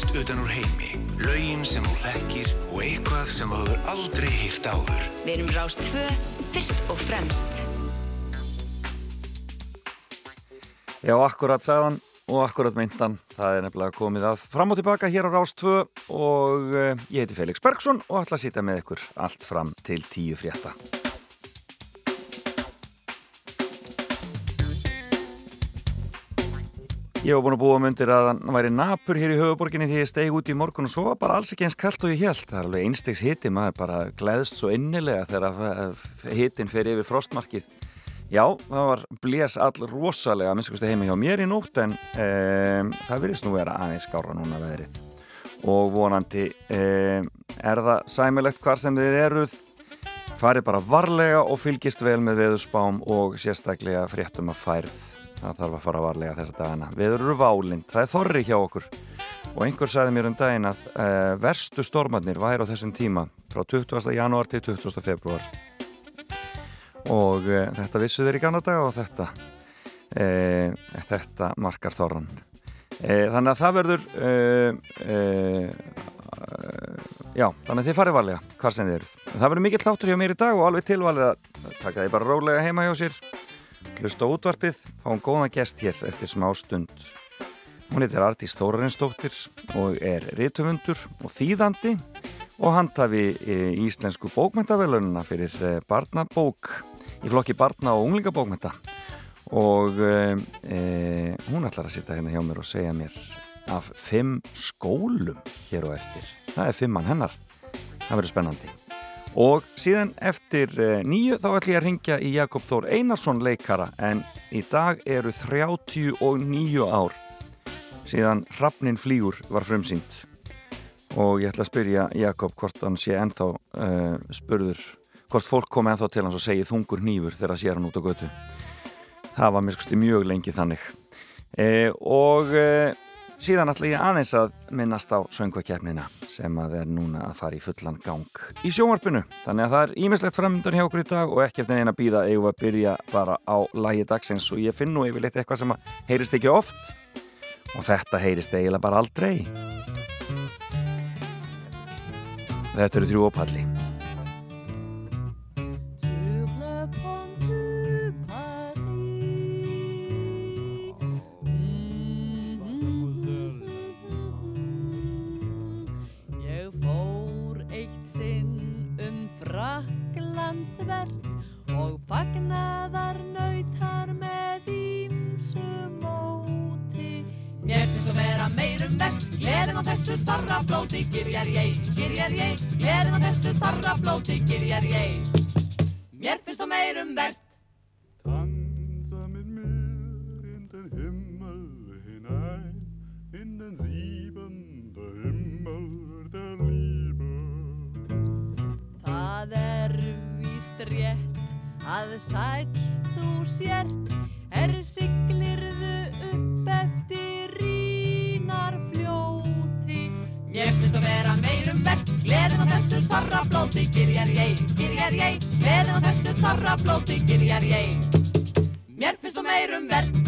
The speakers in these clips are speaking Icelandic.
tónlist utan úr heimi, laugin sem þú þekkir og eitthvað sem þú hefur aldrei hýrt áður. Við erum Rást 2, fyrst og fremst. Já, akkurat sagðan og akkurat meintan. Það er nefnilega komið að fram og tilbaka hér á Rást 2 og uh, ég heiti Felix Bergsson og ætla að sýta með ykkur allt fram til tíu frétta. Ég var búin að búa um undir að hann væri napur hér í höfuborginni því ég stegi út í morgun og svo var bara alls ekki eins kallt og ég held. Það er alveg einstegs hiti, maður bara gleðst svo innilega þegar hitin fer yfir frostmarkið. Já, það var blés all rosalega að minnstakosti heimi hjá mér í nótt en um, það virðist nú vera aðeins skára núna veðrið. Og vonandi um, er það sæmilegt hvar sem þið eruð. Farið bara varlega og fylgist vel með veðurspám og sérstaklega fréttum að færð það þarf að fara varlega þessa dagana. Við eru válind, það er þorri hjá okkur. Og einhver sagði mér um daginn að uh, verstu stormarnir væri á þessum tíma frá 20. janúar til 20. februar og uh, þetta vissu þeir í Kanada og þetta uh, þetta markar þorran þannig að það verður já, þannig að þið farið varlega hvað sem þið eru það verður mikill hlátur hjá mér í dag og alveg tilvalið að taka því bara rólega heima hjá sér Hlusta útvarpið, fáum góðan gest hér eftir smá stund. Hún heitir Artís Þórarinsdóttir og er ritufundur og þýðandi og handhafi íslensku bókmæntavelununa fyrir eh, barnabók í flokki barna og unglingabókmænta og e, hún ætlar að sitta hérna hjá mér og segja mér af fimm skólum hér og eftir. Það er fimmann hennar. Það verður spennandi. Og síðan eftir eh, nýju þá ætlum ég að ringja í Jakob Þór Einarsson leikara en í dag eru 39 ár síðan Hrafnin flýgur var frumsýnd og ég ætla að spyrja Jakob hvort hann sé ennþá uh, spurður, hvort fólk kom ennþá til hans og segi þungur nýfur þegar það sé hann út á götu. Það var mjög lengi þannig. Uh, og uh, Síðan ætla ég aðeins að minnast á söngvakefnina sem að er núna að fara í fullan gang í sjónvarpinu. Þannig að það er ímislegt framöndan hjá okkur í dag og ekki eftir eina býða eigum að byrja bara á lægi dagsins og ég finn nú yfirleitt eitthvað sem heyrist ekki oft og þetta heyrist eiginlega bara aldrei. Þetta eru þrjú opalli. Gleðin á þessu þorrablóti, gyrjar ég, gyrjar ég Gleðin á þessu þorrablóti, gyrjar ég Mér finnst þú meirum verðt Tanza mit mir in den Himmel hinein In den siebente Himmel der Liebe. Það er víst rétt að sæl þú sért. Er siglirðu upp eftir rínar fljóti? Mér finnst að vera meirum verð Gleðin á þessu þorra blóti Gyrjar ég, gyrjar ég Gleðin á þessu þorra blóti Gyrjar ég Mér finnst að meirum verð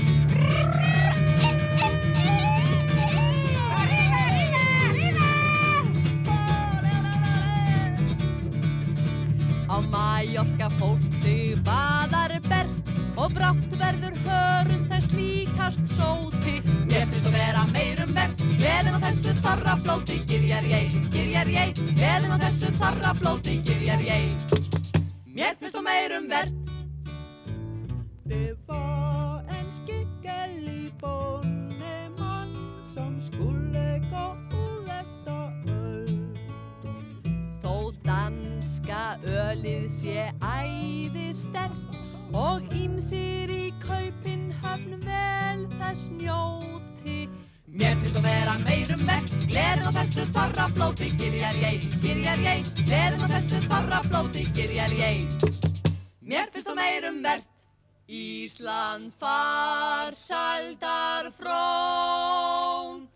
fólk sig baðar bert og brátt verður hörund þess líkast sóti. Mér finnst að vera meirum verð, gleðin á þessu þorra flóti, gyrjar ég, gyrjar ég, gleðin á þessu þorra flóti, gyrjar ég. Mér finnst að meirum verð. Gleðin á þessu þorra flóti, gyrjar ég, gyrjar ég, gleðin á þessu þorra flóti, gyrjar ég. Mér finnst að meirum verð. Ísland far sældar frón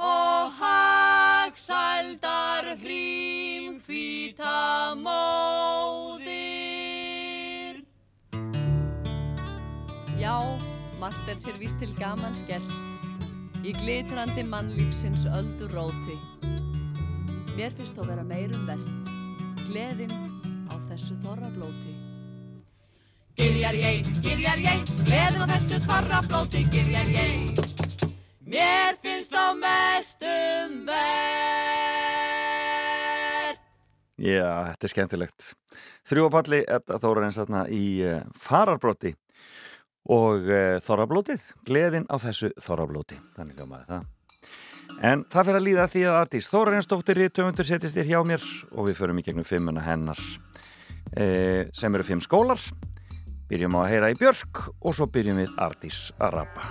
og hagsældar hrým hvíta móðir. Já, margt er sér víst til gaman skert. Í glitrandi mannlífsins öldur róti. Mér finnst þó vera meirum verðt, gleðin á þessu þorrablóti. Gyrjar ég, gyrjar ég, gleðin á þessu þorrablóti, gyrjar ég. Mér finnst á mestum verðt. Já, þetta er skemmtilegt. Þrjúapalli, þetta Þórarins þarna í uh, fararbroti og uh, þorrablótið, gleðin á þessu þorrablóti. Þannig hljómaði það. En það fyrir að líða því að Artís Þórarinsdóttir í töfundur setjast þér hjá mér og við förum í gegnum fimmuna hennar uh, sem eru fimm skólar. Byrjum á að heyra í Björk og svo byrjum við Artís að rappa.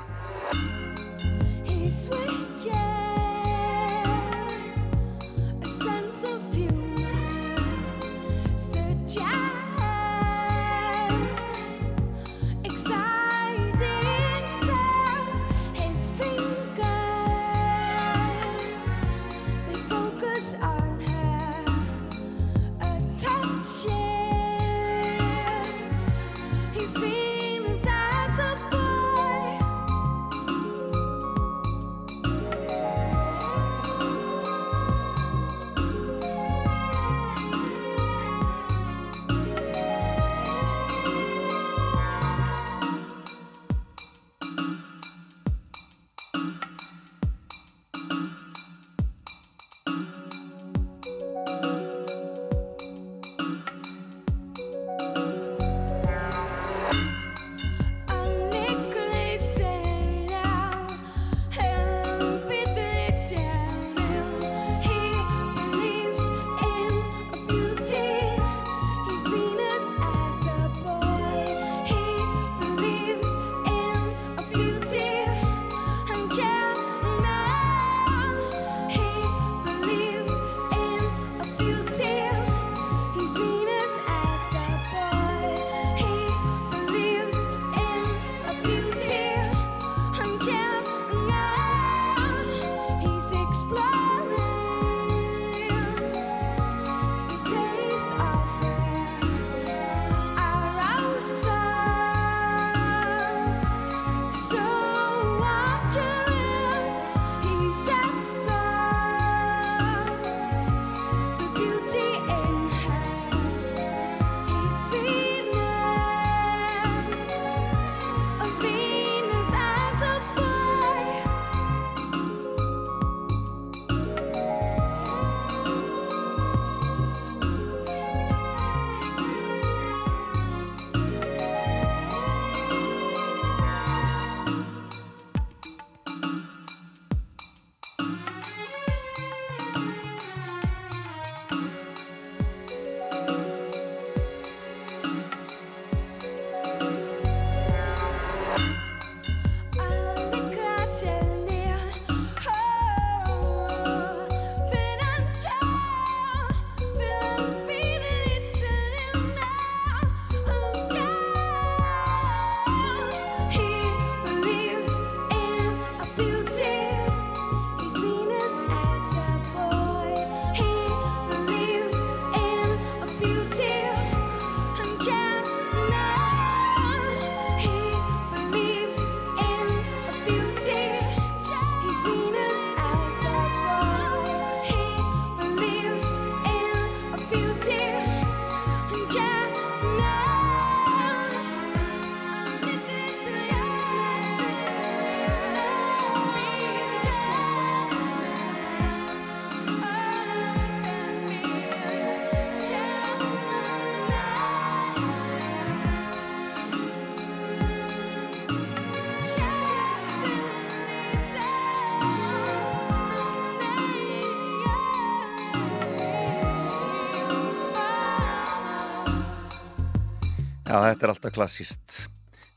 Já, þetta er alltaf klassíst.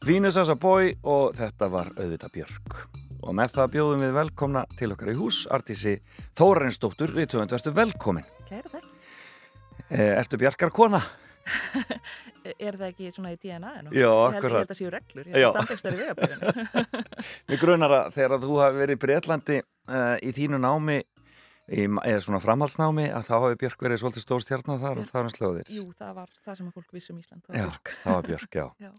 Venus as a boy og þetta var auðvitað Björk. Og með það bjóðum við velkomna til okkar í hús, artísi Þórarinsdóttur, við töfum verstu velkomin. Kæra þakk. Eh, ertu Bjarkar kona? Er það ekki svona í DNA-inu? Já, Ég held ég akkurat. held að séu reglur. Já. Ég held að standekstar í vegabíðinu. Mér grunar að þegar að þú hafi verið í Breitlandi uh, í þínu námi, í, eða svona framhaldsnámi, að þá hafi Björk verið svolítið stór stjarnar þar og það er hans hljóðir. Jú, það var það sem að fólk vissi um Ísland. Það Já, var Björk. það var Björk, já. Já.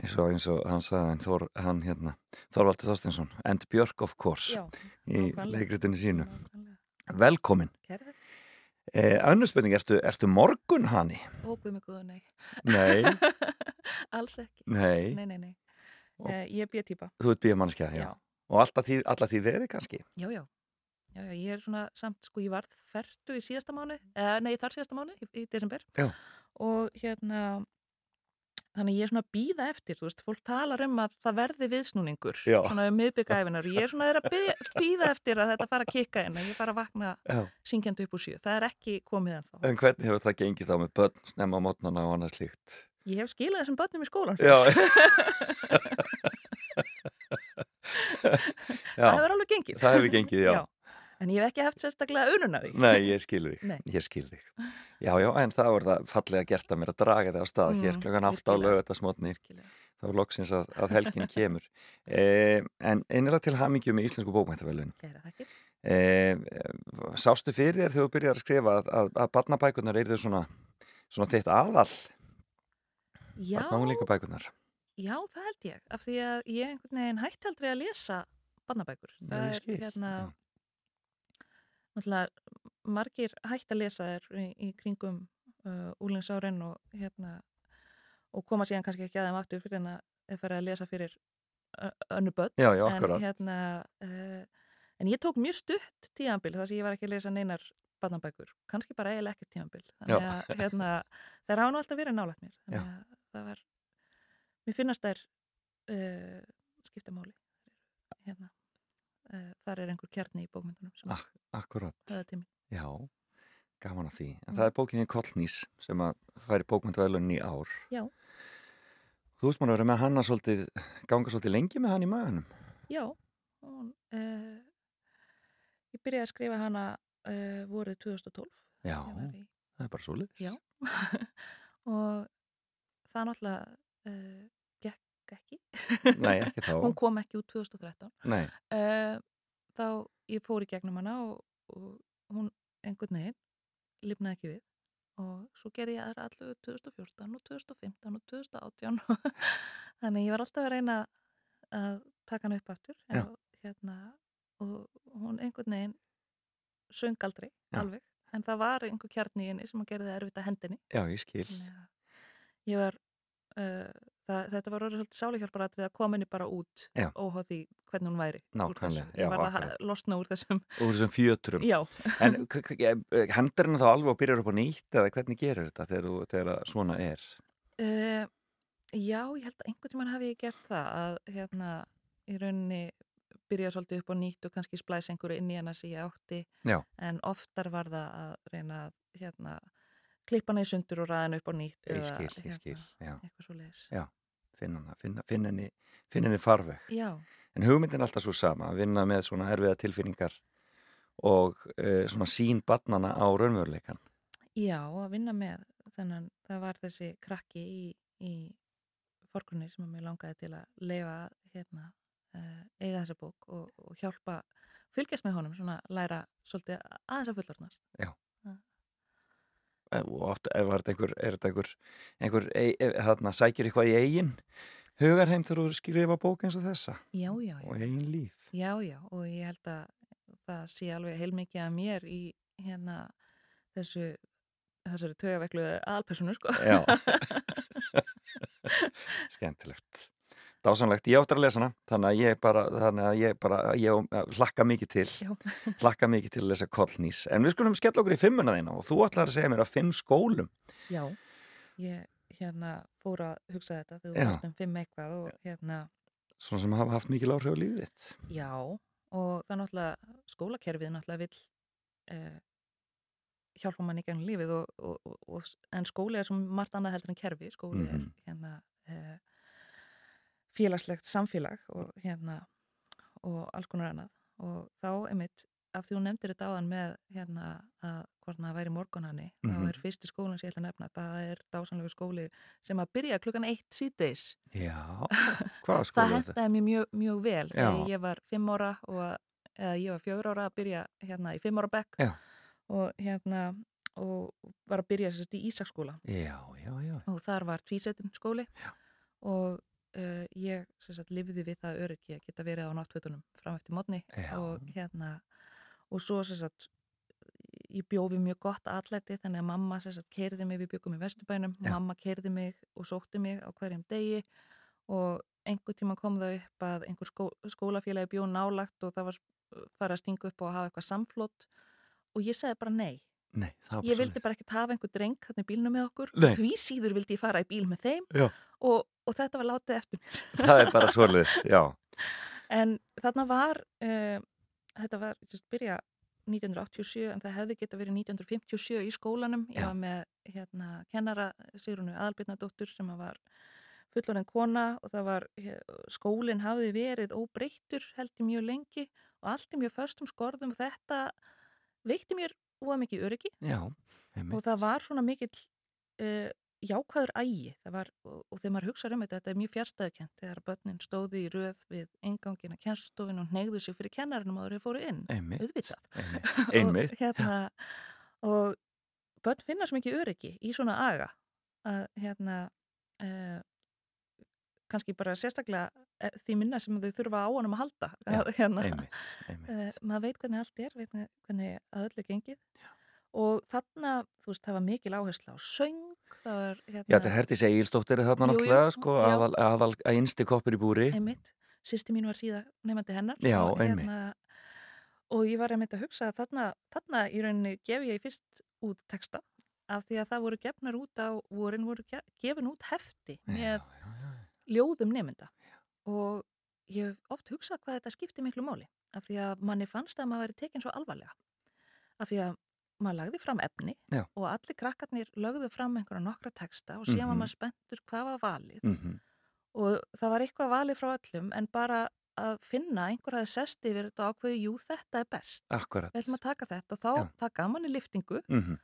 eins og, eins og hann sagði hann, Þór, hann hérna, Þorvaldur Þorsteinsson and Björk of course Já, í leikritinu sínu velkomin eh, önnur spurning, ertu, ertu morgun hanni? Ó, guð mig góða, nei. Nei, Alls ekki. nei, Nei, nei, nei. Og- Uh, ég er B-típa. þú ert bíamannskja, já. Já. og alltaf því, alltaf því verið kannski Já, já. Já, já, ég er svona samt, sko, ég varð ferdu í síðasta mánu, eða nei, þar síðasta mánu, í, í desember. Já. Og hérna, þannig ég er svona að býða eftir, þú veist, fólk talar um að það verði viðsnúningur, Já. svona um miðbyggæfinar. Ég er svona er að býða, eftir að þetta fara að kikka inn, að ég fara að vakna Já. syngjandi upp úr sjö. Það er ekki komið ennþá. En hvernig hefur það gengið þá með börn, snemma á mótnana og annað slíkt? Ég hef skilað þessum börnum í skólan. Já. Það já, hefur alveg gengið. það hefur gengið, já. En ég hef ekki haft sérstaklega ununa því. Nei, ég skil þig, Nei. ég skil þig. Já, já, en það var það fallega gert að mér að draga þig á stað Mm, hér klukkan 8 á Virkilega. þá er loksins að, að helgin kemur. Eh, en einnilega til hamingju með íslensku bókmæntavelun. Eh, sástu fyrir þér þegar þú byrjar að skrifa að, að, að barnabækunar eru þau svona, svona þitt aðal, Já, barnaunglinga já, það held ég. Af því að ég einhvern veginn hætti aldrei að lesa barnabækur. Já, Það ég skil, er hérna, já. Náttúrulega, margir hætti að lesa þær í, í kringum uh, úlingsárin og hérna, og koma síðan kannski ekki að þeim aftur fyrir en að fara að lesa fyrir önnu börn. Já, já, en hérna uh, en ég tók mjög stutt tíðanbíl þar sem ég var ekki að lesa neinar barnabækur, kannski bara eiginlega ekkert tíðanbíl þannig að hérna, þær hafa nú alltaf verið nálægt mér. Þannig að það var mér finnast þær uh, skipta máli hérna þar er einhver kjarni í bókmyndunum Ah, höfða tími já, gaman að því. En Mm. það er bókinni Kollnís sem að færi bókmæntavelun í ár. Já. Þú veist maður að vera með hana svolítið, ganga svolítið lengi með hann í maganum. já hún, uh, ég byrjaði að skrifa hana uh, voruð 2012 Já, í það er bara svolítið. Já. og það náttúrulega uh, gekk ekki. Nei, ekki. Hún kom ekki út 2013. Nei, Uh, þá ég fór í gegnum hana og, og hún einhvern veginn lifnaði ekki við og svo gerði ég aðra allu 2014 og 2015 og 2018 þannig ég var alltaf að reyna að taka hana upp aftur og, hérna, og hún einhvern veginn söng aldrei Já. alveg en það var einhver kjarni í henni sem að gerði það erfitt að hendinni já, ég skil. Ég var uh, það, þetta var orðið svolítið sálihjálparatrið að koma henni bara út óháð því hvernig hún væri Nákvæmlega, já, ég var að losna úr þessum Úr þessum fjöturum. já, En k- hendur henni þá alveg og byrjar upp á nýtt eða hvernig gerur þetta þegar, þú- þegar að svona er? uh, já, ég held að einhvern tímann hafi ég gert það að hérna í rauninni byrja svolítið upp á nýtt og kannski splæsa einhverju inn í hana sem ég átti Já. en oftar var það að reyna að hérna, klippa hana í sundur og ræða hana upp á nýtt Ég eða, skil, ég skil, já. eitthvað svo leiðis Já. Finn hana, finn, finn, henni, finn henni farveg. já, En hugmyndin er alltaf svo sama, að vinna með svona erfiða tilfinningar og uh, svona sín barnana á raunveruleikan. Já, að vinna með þannig það var þessi krakki í, í forgrunni sem að mér langaði til að leifa hérna, uh, eiga þessa bók og, og hjálpa fylgjast með honum, svona læra svolítið aðeins að fullorðnast. Eh, Og oft er þetta einhver, er þetta einhver, einhver e, e, þarna, sækir eitthvað í eigin hugarheim þegar þú skrifa bók eins og þessa Já, já, já, og eigin líf. já, já, og ég held að það sé alveg heilmikið að mér í hérna þessu þessari tögaveklu aðalpersonu, sko. Já. Skemmtilegt. Dásanlegt, ég áttur að lesa hana, þannig að ég bara, að ég bara, ég hlakka mikið til, hlakka mikið til að lesa kollnís. En við skulum skella okkur í fimmuna þína og þú ætlar að segja mér að fimm skólum. Já, ég hérna fór að hugsa þetta þegar þú varst um fimm eitthvað og hérna Svona sem hafa haft mikil áhrif á lífið þitt. Já, og það er náttúrulega, skólakerfið náttúrulega vill eh, hjálpa mann í gegnum lífið og, og, og, en skóli er sem margt annað heldur en kerfi, skóli er hérna eh, félagslegt samfélag og hérna og alls konar annað og þá einmitt, af því hún nefndir þetta áðan með hérna að hvort maður væri morgunhanni, Mhm. þá er fyrsti skólinn sem ég ætla að nefna, það er dásanlegu skóli sem að byrja klukkan eitt síðdeis Já, hvaða það skóla er þetta? hendaði mér mjög, mjög vel þegar Já. ég var fimm ára og, eða ég var fjögur ára að byrja hérna í fimm ára bekk Já. og hérna og var að byrja sérst í Ísaksskóla Já, já, já. og þar var tvísetin skóli Já. og uh, ég sagt lifði við það öryggi að geta verið á náttfötunum fram eftir mótni og hérna og svo sagt ég bjóði mjög gott atlæti þannig að mamma keirði mig, við byggum í Vesturbænum Já. mamma keirði mig og sótti mig á hverjum degi og einhver tíma kom það upp að einhver skó, skólafélagi bjó nálagt og það var farið að stinga upp og hafa eitthvað samflott og ég segði bara nei. Nei, ég vildi bara ekkert hafa einhver dreng þarna í bílnum með okkur. Nei. því síður vildi ég fara í bíl með þeim og, og þetta var látið eftir mér. Það er bara svoleiðis, já. en þarna var uh, þetta var, just, byrja 1987 en það hefði geta verið 1957 í skólanum ég Já. var með hérna, kennara Sigrunu Aðalbyrnadóttur sem var fullorinn kona og það var skólinn hafði verið óbreyttur held ég mjög lengi og allt í mjög föstum skorðum og þetta veitti mér óa mikið öryggi Já, og það var svona mikill uh, jákvæður ægi var, og, og þegar maður hugsaður um þetta þetta er mjög fjärstæðukent þegar börnin stóði í röð við engangina kennstofin og neyðu sig fyrir kennarinnum að þeir fóru inn Einmitt. auðvitað Einmitt. og, Einmitt. hérna, og börn finna svo mikið öryggi í svona aga að hérna uh, kannski bara sérstaklega eh, því minna sem þau þurfa á honum að halda Já, að, hérna, uh, maður veit hvernig allt er, veit hvernig að öllu gengið og þarna, þú veist, það var mikil áhersla á söng, það var hérna, Já, þetta er Hertis Egilsdóttir er þarna náttúrulega, sko, aðal, aðal, einsti koppur í búri. einmitt, sýsti mín var síða nefandi hennar Já, og, einmitt. og ég var einmitt að hugsa að þarna, þarna í rauninni gef ég fyrst út texta af því að það voru gefnar út á vorin voru ge- gefin út hefti með Já, já, já. ljóðum nefnda og ég hef oft hugsað hvað þetta skipti miklu máli af því að manni fannst að maður væri tekin svo alvarlega af því að maður lagði fram efni Já. og allir krakkarnir lögðu fram einhverja nokkra texta og síðan var Mhm. maður spenntur hvað var valið Mhm. og það var eitthvað valið frá öllum en bara að finna einhver hafi sest yfir þetta ákveði, jú þetta er best Akkurat. við ætlum að taka þetta og þá Já. gaf manni liftingu Mhm.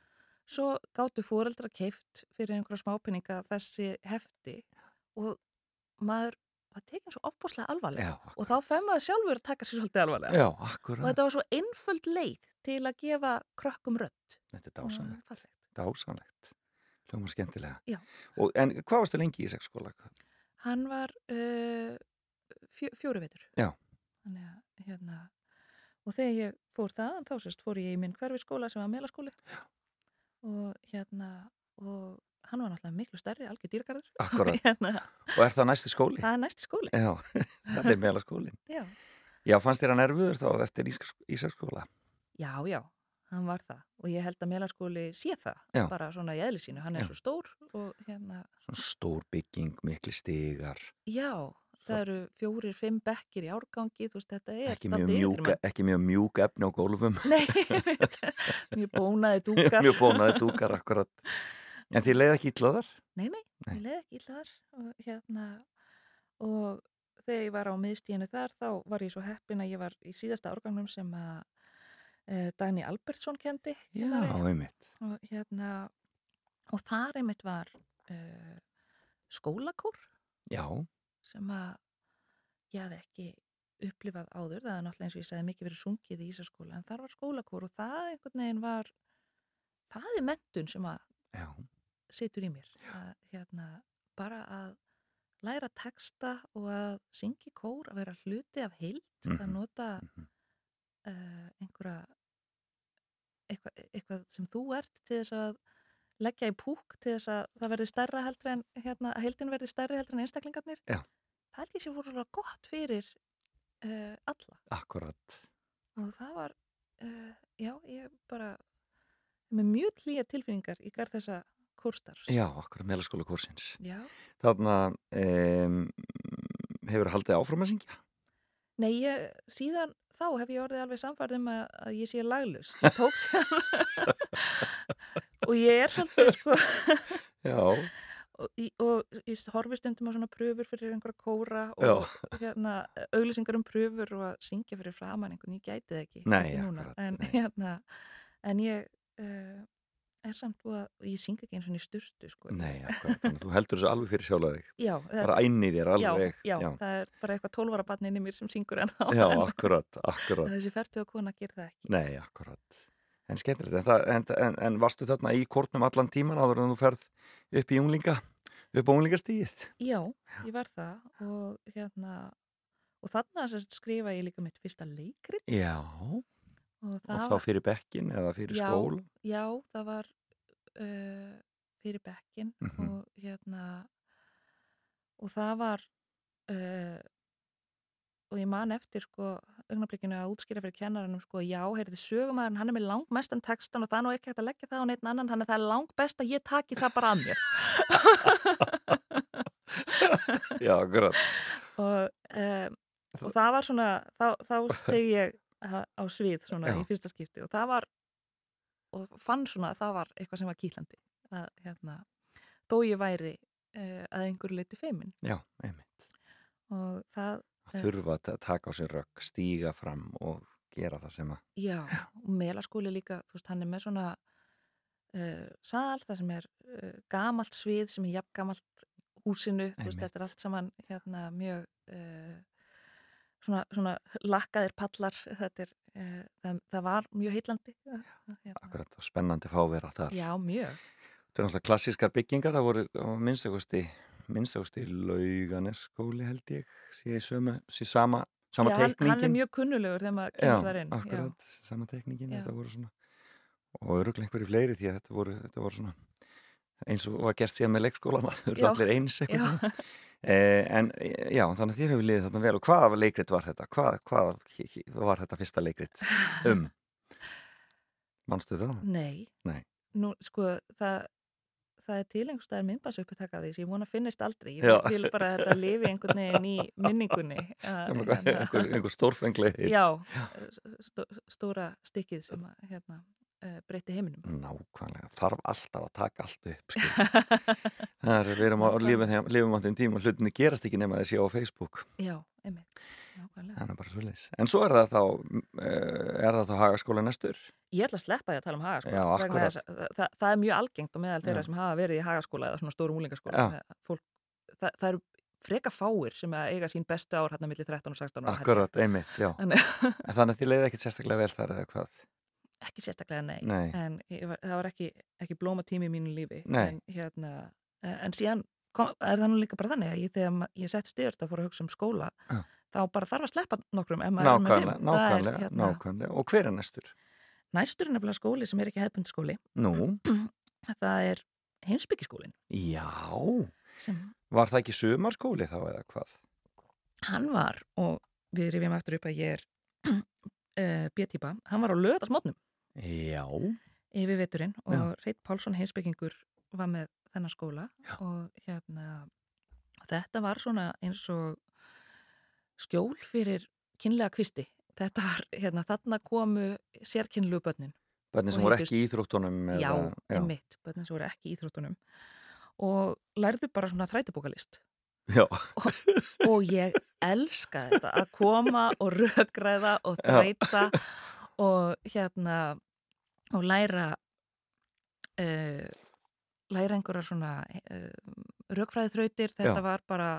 svo gáttu fóreldra keift fyrir einhverja smápinninga þessi hefti og maður var tekin svo ofbúslega alvarlega. Já, og þá fær maður sjálfur að taka sér svolítið alvarlega. Já, og þetta var svo einföld leið til að gefa krökkum rödd. Þetta er Og dásanlegt. Dásanlegt. Hljómar skemmtilega. Og, en hvað varstu lengi í sexskóla? hann var uh, fjó, fjóru veitur hérna, og þegar ég fór það þá sérst fór ég í minn hverfiskóla sem var melaskóli. Og hérna og hann var náttúrulega miklu stærri, algjör dýrgarður Akkurat. hérna, Og er það næsti skóli? það er næsti skóli Já, þetta er meðla skólin. já. Já, fannst þér hann erfiður þá eftir Ísarskóla? já, já, hann var það og ég held að melaskóli sé það Já. bara svona í eðli sínu, hann er Já. svo stór og hérna, Svona stór bygging, mikli stigar, já það eru fjórir, fimm bekkir í árgangi þú veist, þetta er ekki mjög, mjúk, ekki mjög mjúk efni á gólfum. Nei, mjög bónaði dúkar mjög bónaði dúkar akkurat. En þið leiði ekki illa þar? Nei, nei, Nei. ég leði ekki illa þar og hérna og þegar ég var á miðstíðinu þar þá var ég svo heppin að ég var í síðasta árgangnum sem að e, Dagný Albertsson kendi Já, kennari. einmitt. og hérna og þar einmitt var e, skólakór Já, sem að ég hafði ekki upplifað áður, það er náttúrulega eins og ég sagði mikið verið sungið í Ísaskóla en þar var skólakór og það einhvern veginn var það er mentun sem að já, situr í mér. Að, hérna, bara að læra texta og að syngja kór, að vera hluti af heild, að Mhm, nota uh, einhverja eitthvað, eitthvað sem þú ert til þess að leggja í púk til þess að það verði stærra heldur en hérna, að heildin verði stærri heldur en einstaklingarnir. Já. það held ég sé voru svolítið gott fyrir uh, alla. Akkurat. og það var uh, já, ég bara með mjög hlýja tilfinningar í garð þessa kórstarfs Já, akkurat meðlaskóla kórsins. já. Þarna um, hefur haldið áfram að syngja? Nei, ég, síðan þá hef ég orðið alveg samfærð um að, að ég sé laglus. Ég tók sér og ég er svolítið sko Já, og, og ég horfi stundum á svona pröfur fyrir einhverja kóra og hérna, auglýsingar um pröfur og að syngja fyrir framann einhvern, ég gæti það ekki, Nei, ekki akkurat, en, hérna, en ég uh, er samt búið að, og ég syng ekki eins og í sturtu sko. nei, akkurat. Þú heldur þessu alveg fyrir sjálfa þig. Já, Bara æni þér alveg. já, já, það er bara eitthvað tólvara inn í mér sem syngur en þá. Já, en, akkurat, akkurat. en þessi færtu að kona ger það ekki. Nei, akkurat. En skemmtilegt, en, en, en, varstu þarna í kortnum allan tíman áður en þú ferð upp í unglinga upp á unglingastíð. Já, ég var það og hérna og þarna skrifa ég líka mitt fyrsta leikrit Já, og og þá fyrir bekkin eða fyrir Já. skóla. Já, það var uh, fyrir bekkin Mhm. og hérna og það var uh, og ég man eftir sko augnablikinu að útskýra fyrir kennaranum sko já, heyrði sögumæðurinn, hann er með langmestan textan og það er nú ekki hægt að leggja það á neitt annan þannig að það er langbest að ég taki það bara að mér Já, akkurat. og, um, og það var svona þá, þá steg ég á svið svona Já. í fyrsta skipti og það var og fann svona að það var eitthvað sem var kýtlandi að hérna þó ég væri uh, að einhverju leiti feimin Já, einmitt. og það, Að þurfa að taka á sér rögg, stíga fram og gera það sem að, já, og melaskóli líka, þú veist, hann er með svona uh, sal, það sem er uh, gamalt svið sem er jafn gamalt húsinu, þú veist, þetta er allt saman hérna mjög uh, svona, svona lakkaðir pallar þetta er, uh, það, það var mjög heitlandi hérna. akkurat, og spennandi fávera þar. Já, mjög Það er náttúrulega klassískar byggingar, það voru minnstakosti, minnstakosti lauganeskóli held ég, sé sama, sama Já, hann, teikningin. hann er mjög kunnulegur þegar maður kemur þar inn akkurat, sama Já. þetta voru svona, og öruglega einhverju fleiri því að þetta voru, þetta voru svona, eins og var gert síðan með leikskólana, þau eru allir eins. Eh, en eh, já, þannig að þér hefur liðið þarna vel og hvaða leikrit var þetta? Hvað, hvað var þetta fyrsta leikrit um? Manstu það? nei, Nei. Nú, sko, það það er til einhver staðar minnbæs uppið því sem ég vona finnist aldrei ég vil bara að þetta lifi einhvern veginn í minningunni Einhver, hérna- einhver, einhver stórfengli Já, stó, stóra stikkið sem að, hérna, breytti heiminum. Nákvæmlega, þarf alltaf að taka allt upp. Það er, við erum á lifum, á þeim tíma og hlutinni gerast ekki nema þessi á Facebook Já, einmitt, nákvæmlega. Það er bara svoleiðis En svo er það þá uh, er það þá hagaskóla næstur Ég ætla að sleppa því að tala um hagaskóla. Já, vegna akkurat. þess að Það, það er mjög algengt og meðal þeirra Já. sem hafa verið í hagaskóla eða svona stórum úlingaskóla. Það, það eru freka fáir sem eiga sín bestu ár hérna millir 13 og 16 ára. held ég. Akkurat, einmitt, já En Þannig að þið leiði ekkit sérstaklega vel þar eða hvað ekki sérstaklega nei. Nei. En var, það var ekki, ekki blóma tími í mínu lífi. En, hérna, en síðan kom, er það nú líka bara þannig að ég, þegar ég setti stiður þetta að fór að hugsa um skóla, Já. þá bara þarf að sleppa nokkrum Nákvæmlega, nákvæmlega, hérna, nákvæmlega Og hver er næstur? Næstur er nefnilega skóli sem er ekki hefðbund skóli. Nú, Það er heimsbyggiskólin já sem Var það ekki sumarskóli þá eða hvað? hann var og við rifjum eftir upp að ég er uh, B-típa, hann var á löðasmotnum Já. yfir veturinn og Já. Reit Pálsson heimsbyggingur var með þennan skóla Já. og hérna þetta var svona eins og skjól fyrir kynlega kvisti. Þetta var, hérna, þarna komu sérkynlu börnin Bönni sem Og voru ekki í íþróttunum já, eða, einmitt, börnin sem voru ekki í íþróttunum. Og lærðu bara svona þrætubókalist. Já. og ég elska þetta að koma og rökræða og þræta og hérna og læra uh, læra einhverjar svona uh, rökfræði þrautir þetta Já. var bara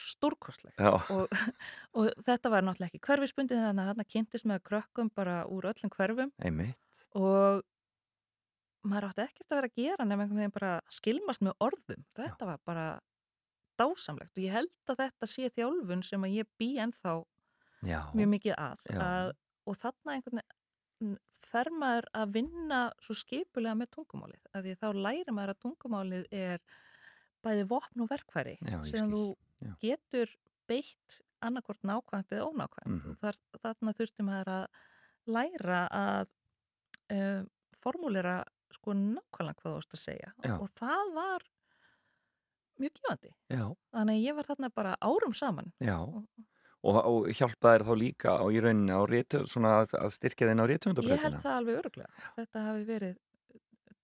stórkostlegt. Já. og, og þetta var náttúrulega ekki hverfisbundin þannig að þarna kynntist með krökkum bara úr öllum hverfum. Einmitt. Og maður átti ekkert að vera að gera nefnum einhvern veginn bara skilmast með orðum. Þetta var bara dásamlegt. Og ég held að þetta sé þjálfun sem að ég bý ennþá Já, mjög mikið að, Já. að og þarna einhvern veginn fer maður að vinna svo skipulega með tungumálið, af því þá læri maður að tungumálið er bæði vopn og verkfæri sem þú Já. getur beitt annarkort nákvæmt eða ónákvæmt. Og þar, þarna þurfti maður að læra að uh, formúlera sko nákvæmlega hvað þú ást að segja. Já. og það var mjög gefandi. Já, þannig að ég var þarna bara árum saman. Já. Og, og hjálpa þér þá líka á í rauninni á rétu, svona að, að styrkja þinn á Ég held réttöfundabröðina það alveg öruglega. Þetta hafi verið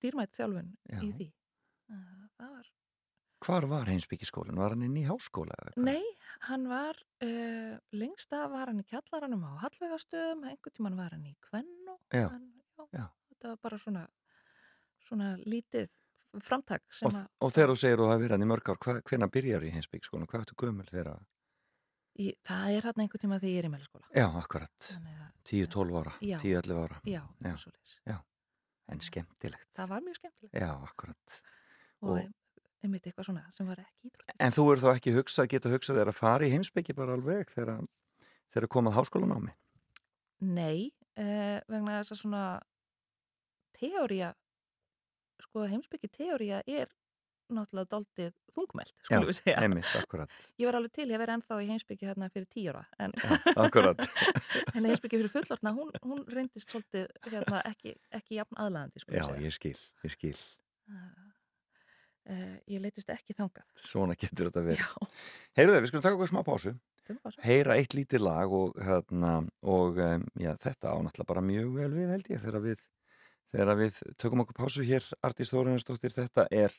dýrmætt þjálfun Já. í því. Það var... Hvar var heimsbyggiskólinn? Var hann inn í háskóla? Nei, hann var, uh, lengst af var hann í kjallaranum á Hallveigastöðum, einhvern tíman var hann í Kvennu. Já, Hann, já. Þetta var bara svona, svona lítið framtak sem Og, að, og þegar þú segir þú hafi verið hann í mörg ár, hvenær byrjar í heimsbyggiskólan? Hvað ertu gömul þegar? Í, það er hann einhvern tíma þegar ég er í meðlaskóla. Já, akkurat. Þannig að, 10-12 ára, Já. 10-11 ára. já, Já. svoleiðis. En skemmtilegt. Það var mjög skemmtilegt. Já, akkurat. Og, Og- einmitt eitthvað svona sem var ekki íþrótt En þú er þá ekki hugsað, geta hugsað þér að fara í heimsbyggi bara alveg þegar, þegar komað háskólanámi? Nei, uh, vegna þess að svona teória sko heimsbyggi teória er náttúrulega daldið þungmælt, skulum við segja einmitt, akkurat. Ég var alveg til, ég verið ennþá í heimsbyggi hérna fyrir tíu ára en, Já, akkurat. en heimsbyggi fyrir fullortna, hún, hún reyndist svolítið hérna, ekki, ekki jafn aðlæðandi, skulum Já, við segja ég skil, ég skil. uh, Ég leitist ekki þangað Svona getur þetta verið. Já, Heyrðu við skulum taka okkur smá pásu. svo heyra eitt lítið lag og, hérna, og um, já, þetta ánáttúrulega bara mjög vel við held ég þegar við, þegar við tökum okkur pásu hér Artís Þórunarsdóttir, þetta er,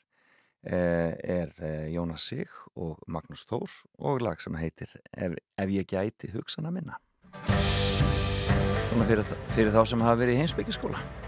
er eh, Jónas Sig og Magnús Þór og lag sem heitir Ef, ef ég gæti hugsana minna. Svona fyrir, fyrir þá sem hafa verið í heimsbyggiskóla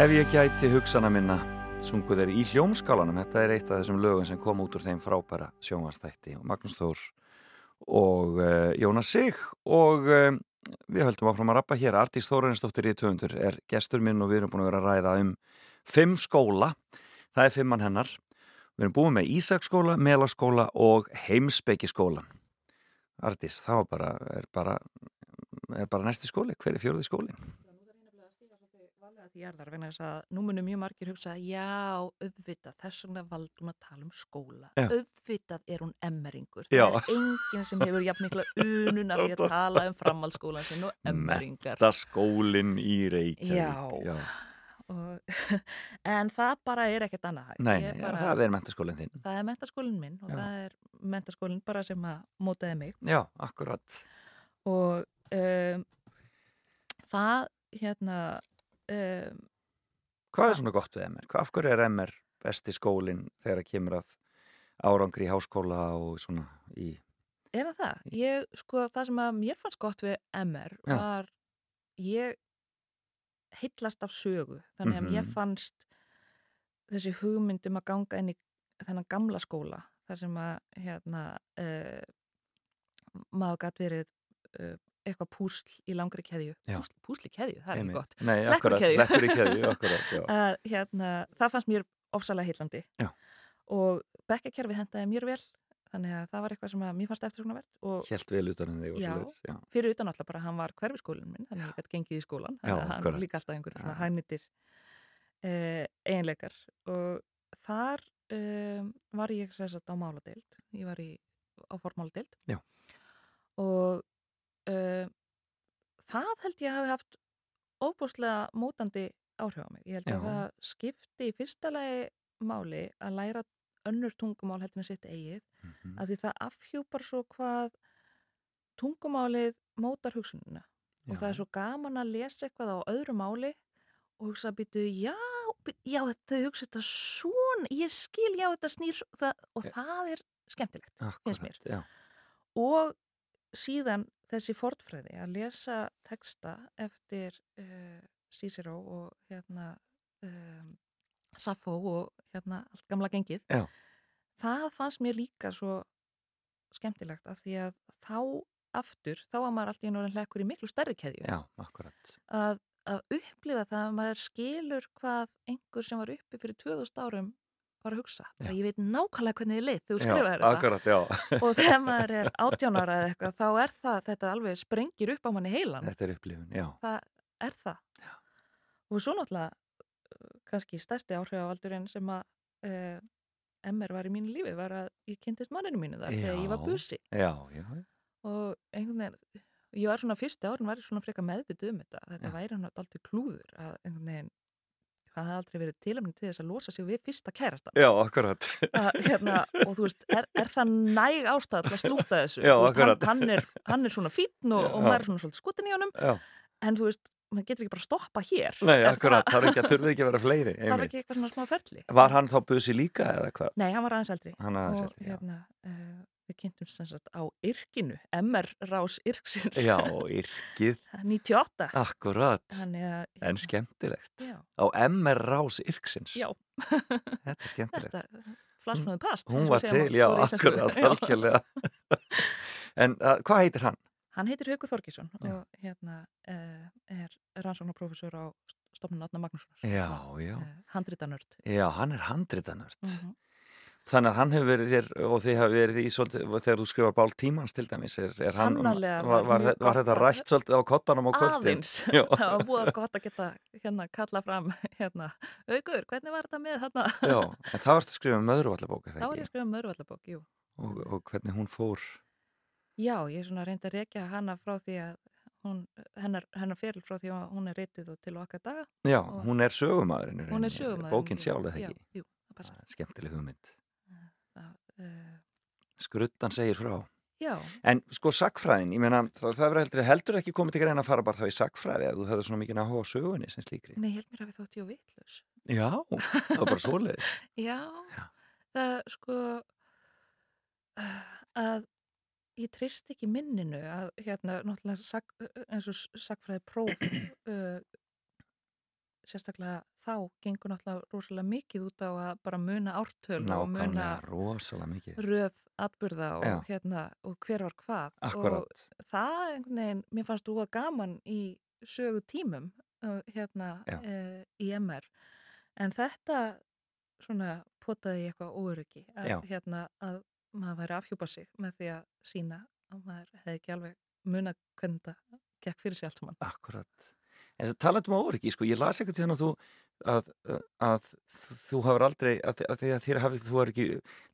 Ef ég gæti hugsana minna sungu þeir í hljómskálanum. Þetta er eitt af þessum lögum sem kom út úr þeim frábæra sjónvastætti og Magnús Þór og uh, Jónas Sig og uh, við höldum áfram að rappa hér. Artís Þórarinsdóttir í töfundur er gestur minn og við erum búin að vera að ræða um fimm skóla, það er fimmann hennar. Við erum búin með Ísaksskóla, Melaskóla og Heimsbyggiskólan Artís, þá bara er bara, er bara næsti skóli, hver er fjóruði skólin? Því jarðar, vegna þess að nú munum mjög margir hugsa, já, auðvitað, þess vegna valdi hún að tala um skóla. Já. Auðvitað er hún emmeringur. Já. Það er enginn sem hefur jafn mikla unun af því að tala um framhaldsskólan sinn og emmeringar. Metta skólin í Reykjavík Já. Og, en það bara er ekkert annað. Nei, bara, það er mentaskólinn þinn það er mentaskólinn minn og það er mentaskólinn bara sem að mótaði mig. Já, akkurat og um, það hérna um, Hvað er svona gott við MR? Hvað af hverju er MR besti skólinn þegar það kemur að árangri í háskóla og svona í er það það? Ég, sko, það sem að mér fannst gott við MR Já. var ég heitlast af sögu þannig að Mhm. ég fannst þessi hugmyndum að ganga inn í þennan gamla skóla þar sem að hérna uh, maður gætt verið uh, eitthvað púsl í langri keðju. Púsl, púsl í keðju, það er Einmitt. ekki gott. Nei, akkurat, í keðju, að hérna, það fannst mér ofsalega heillandi. Og bekkakerfi hendaði mér vel þannig að það var eitthvað sem að mér fannst eftir svona verð og Helt vel utan en þig og svo Já, fyrir utan alltaf bara hann var hverfiskólinn minn þannig að ég gæti gengið í skólan Já, hann akkurat. líka alltaf einhverjum hænýttir eh, eiginleikar. Og þar eh, var ég sem sagt á máladeild ég var í, á formáladeild og eh, það held ég hafi haft óbúslega mótandi áhrif á mig ég held Já. að það skipti í fyrsta lagi máli að læra önnur tungumál heldur en sitt eigið Mhm. af því það afhjúpar svo hvað tungumálið mótar hugsununa og Já. það er svo gaman að lesa eitthvað á öðru máli og hugsa býtu, já, já, þau hugsa þetta svona, ég skil, já, þetta snýr það, og það er skemmtilegt, akkurat, já Og síðan þessi fortfræði að lesa texta eftir uh, Cicero og hérna um, Sappho og hérna allt gamla gengið. Já. Það fannst mér líka svo skemmtilegt af því að þá aftur, þá var maður alltaf í norðin hlekkur í miklu stærri keðju Já, að, að upplifa það að maður skilur hvað einhver sem var uppi fyrir 2000 árum var að hugsa. Já. Ég veit nákvæmlega hvernig þið leið þegar þú Já, skrifaði þetta akkurat, já og þegar maður er 18 ára eða eitthvað þá er það, þetta alveg sprengir upp á manni heilan Þetta er upplifun, já það er það Já. og svo náttúrulega uh, kannski stærsti áhrifavaldurinn sem að uh, MR var í mínu lífi var að ég kynntist manninu mínu þar þegar ég var Já. busi Já, já, og einhvern veginn ég var svona fyrstu árin var ég svona freka meðvituð um þetta þetta Já. væri hann alltaf klúður að einhvern veginn það hafði aldrei verið tilöfni til þess að losa sig við fyrsta kærasta. Já, akkurat. Að, hérna, og þú veist, er, er það næg ástæð til að slúta þessu? Já, veist, hann, hann, er, hann er svona fítn og, og maður er svona svolítið skutin í honum. Já, en þú veist, maður getur ekki bara að stoppa hér. Nei, akkurat, það- ekki þurfið ekki að vera fleiri það er einmitt. ekki eitthvað svona smá ferli. Var hann þá busi líka eða hvað? Nei, hann var aðeins eldri. Hann aðeins og eldri, já. hérna, uh, við kynntumst sem sagt á Yrkinu, MR Rás Yrksins. Já, yrkið, 98 akkurat. Að, En skemmtilegt. Já, Á MR Rás Yrksins. Já. Þetta er skemmtilegt. Þetta flassflóðin past Hún og var til, já, akkurat, algjörlega. En uh, hvað heitir hann? Hann heitir Haukur Þorkísson Já. og hérna uh, er rannsóknarprofessor á stofnun Átna Magnússonar. Já, já, uh, handritanörd. Já, hann er handritanörd. Mhm. Þannig að hann hefur verið þér og þið hafi verið í svolítið, þegar þú skrifar bál tímans til dæmis er, er hann, var, var var, var, var þetta rætt svolítið á kottanum á kvöldin? aðeins. Það var búið gott að geta hérna kalla fram hérna, aukur, hvernig var þetta með þarna? Já, en það varst að skrifa um möðruvallabóka þá var ég að skrifa möðruvallabók, jú. Og, og hvernig hún fór? Já, ég er svona reyndi að rekja hana frá því að hún, hennar, hennar feril frá því að hún er reytið og til okkar daga. Já, hún er sögumæður Bókin sjálf eða ekki? það Það er Skemmtileg hugmynd það, uh, Skruddan segir frá. Já, En sko sakfræðin, ég meina það, það heldur, heldur ekki komið til greina að fara bara þá í sakfræði að þú hefði svona mikið áhuga á sögunni sem slíkri. Nei, held mér að við þótt ég og vitlaus. Já, það var bara svoleiðis. Já, Já. það sko uh, að ég trist ekki minninu að hérna náttúrulega sak, eins og sakfræði próf uh, sérstaklega þá gengur náttúrulega rosalega mikið út á að bara muna ártöl og muna Nákvæmlega, rosalega mikið. röð atbyrða og, Já. hérna, og hver var hvað Akkurat. og það veginn, mér fannst þú að gaman í sögu tímum uh, hérna Já. uh, í MR en þetta svona potaði eitthvað óöryggi að, Já. hérna, að maður væri að afhjúpa sig með því að sína að maður hefði ekki alveg muna hvernig þetta gekk fyrir sig allt saman Akkurat. En það talaðum á oriki, sko, ég las ekkert hérna að þú að, að þú hafur aldrei, að, að þér hafið, þú har ekki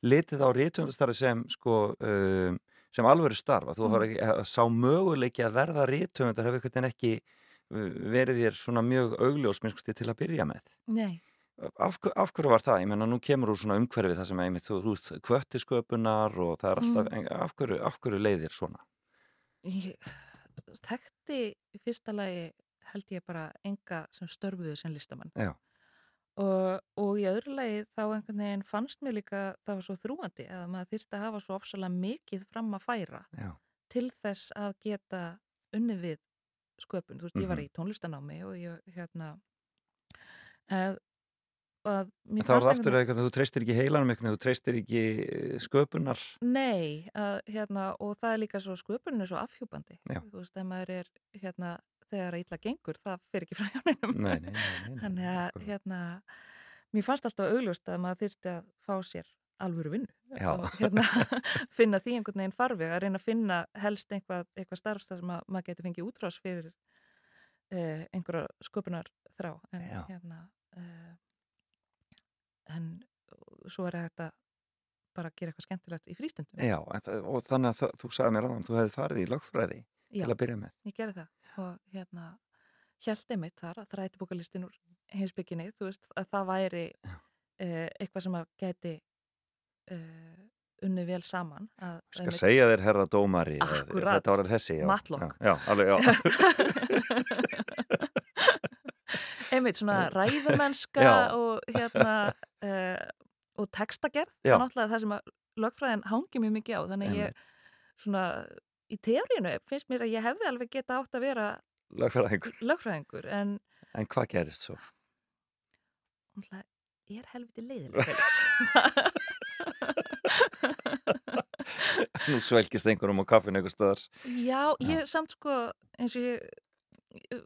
litið á rítvöndastarfi sem, sko, um, sem alvöru starfa. Þú hafur ekki, að sá möguleiki að verða rítvöndar hefur einhvern veginn ekki uh, verið þér svona mjög augljós, minnst til að byrja með. Nei, Af, af hverju var það? Ég menna, nú kemur úr svona umhverfið það sem einmitt, þú, ert kvöttisköpunar og það er alltaf, en, af, hverju, af hverju leiðir svona? ég þekkti í fyrsta lagi held ég bara enga sem störfuðu sem listamann og, og í öðru lagi þá einhvern veginn fannst mér líka það var svo þrúandi að maður þyrfti að hafa svo ofsalega mikið fram að færa Já. til þess að geta unnið við sköpun, þú veist, ég var Mhm. í tónlistanámi og ég hérna að, Það var fannst aftur að þú treystir ekki heilanum eitthvað, þú treystir ekki eh, sköpunar. Nei, að, hérna, og það er líka svo sköpunin er svo afhjúpandi. Já. Þú veist, ef maður er, hérna, þegar að illa gengur, það fer ekki frá hjáneinum. Nei, nei, nei, nei, nei. Þannig að, hérna, mér fannst alltaf augljóst að maður þyrfti að fá sér alvöru vinnu. Já. Og hérna, finna því einhvern veginn farveg, að reyna að finna helst einhvað, eitthvað starfst þar sem að maður getur fengið útrás fyrir eh, einhverja sköpunar þrá. En, Já. hérna, eh, en svo er að bara gera eitthvað skemmtilegt í frístundum. Já, og þannig að þú sagði mér aðan, þú hefði farið í lögfræði Já. til að byrja með. ég gerði það og hérna held einmitt þar að þrætibókalistin úr heimsbygginni, þú veist, að það væri uh, eitthvað sem að gæti uh, unnið vel saman að, Skal segja þér herra dómari, eh, Akkúrat. þetta var alveg þessi. Já, Matlock. Já, já, alveg, já. einmitt svona ræðumennska og hérna uh, og textagerð, það er náttúrulega það sem að lögfræðin hangi mjög mikið á, þannig ég svona í teóriinu finnst mér að ég hefði alveg geta átt að vera lögfræðingur. lögfræðingur en En hvað gerist svo? náttúrulega er helviti leiðileg. Nú svelgist einhverjum á kaffinu einhver staðar. Já, ég samt sko eins og ég ég-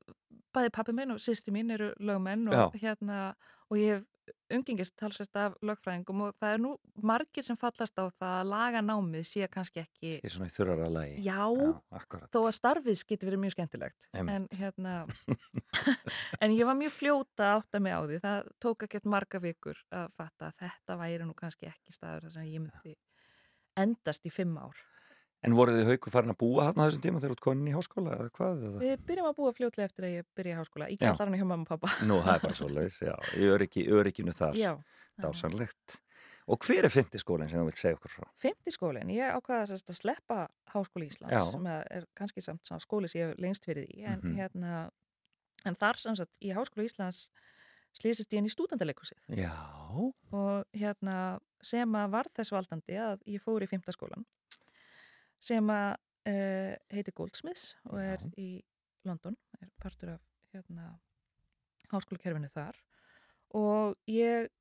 bæði pappi minn og sýsti mín eru lögmenn og hérna og ég hef umgengist talsvært af lögfræðingum og það er nú margir sem fallast á það að laga námið sé kannski ekki Í svona í þurrara lagi. já, Já, þó að starfið getur verið mjög skemmtilegt. En hérna en ég var mjög fljóta að átta mig á því. Það tók ekkert marga vikur að fatta að þetta væri nú kannski ekki staður þar sem ég myndi endast í fimm ár En voruð þið hauku farin að búa þarna á þessum tíma þegar þú ert konin í háskóla eða hvað? Eða? Við byrjum að búa fljótlega eftir að ég byrja í háskóla í Já. kjallarinu hjá mamma og pappa Nú, það er bara svo leis, já, í öryggi, örygginu þar. Já, Dásanlegt. Og hver er fymti skólinn sem þú vilt segja okkur frá? Fymti skólinn, ég ákvaða að sleppa Háskóli Íslands Já. sem er kannski samt skóli sem ég hef lengst fyrir því en, Mhm. hérna, en þar sem sagt í Háskóli Íslands slýsist ég inn í stúdendaleikursið Já, og hérna sem að var þess valdandi að ég fór í fymta skólan sem að uh, heitir Goldsmiths og er Já. í London, er partur af hérna háskólakerfinu þar og ég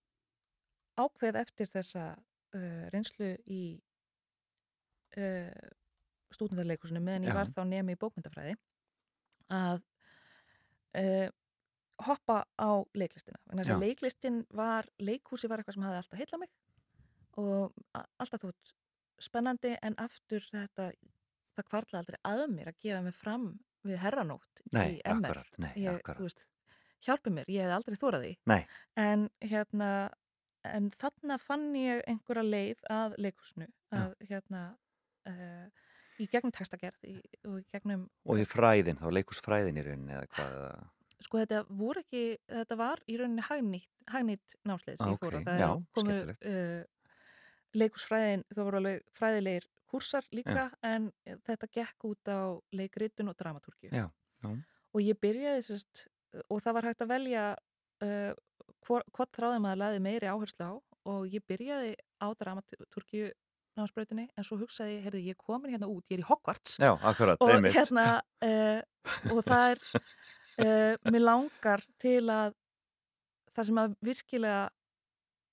ákveð eftir þessa uh, reynslu í uh, stúdendarleikursinu meðan ég Já. var þá nemi í bókmyndafræði að hoppa á leiklistina. Leiklistin var, leikhúsi var eitthvað sem hafði alltaf heilla mig og alltaf þótt spennandi en aftur þetta, það kvartla aldrei að mér að gefa mig fram við herranótt nei, í MR. akkurat, nei, Ég, akkurat. veist, hjálpi mér, ég hef aldrei þórað því. Nei. En hérna, en þarna fann ég einhverja leið að leikhúsinu, að hérna, uh, í gegnum textagerð í, og í gegnum, Og í fræðin, þá leikust fræðin í rauninni eða hvað? eða- sko þetta voru ekki, þetta var í rauninni hagnýtt, sem Ah, ég fór ok, á. Það já, komu skemmtilegt. uh, leikhúsfræðin, það voru alveg fræðilegir kúrsar líka, en þetta gekk út á leikritun og dramatúrkju. Já, já. Og ég byrjaði sérst, og það var hægt að velja uh, hvor, hvort þráðum að laði meiri áherslu á og ég byrjaði á dramatúrkju námsbreytinni en svo hugsaði ég, heyrðu, ég komin hérna út, ég er í Hogwarts Já, akkurat, og einmitt. hérna uh, og það er uh, mér langar til að það sem að virkilega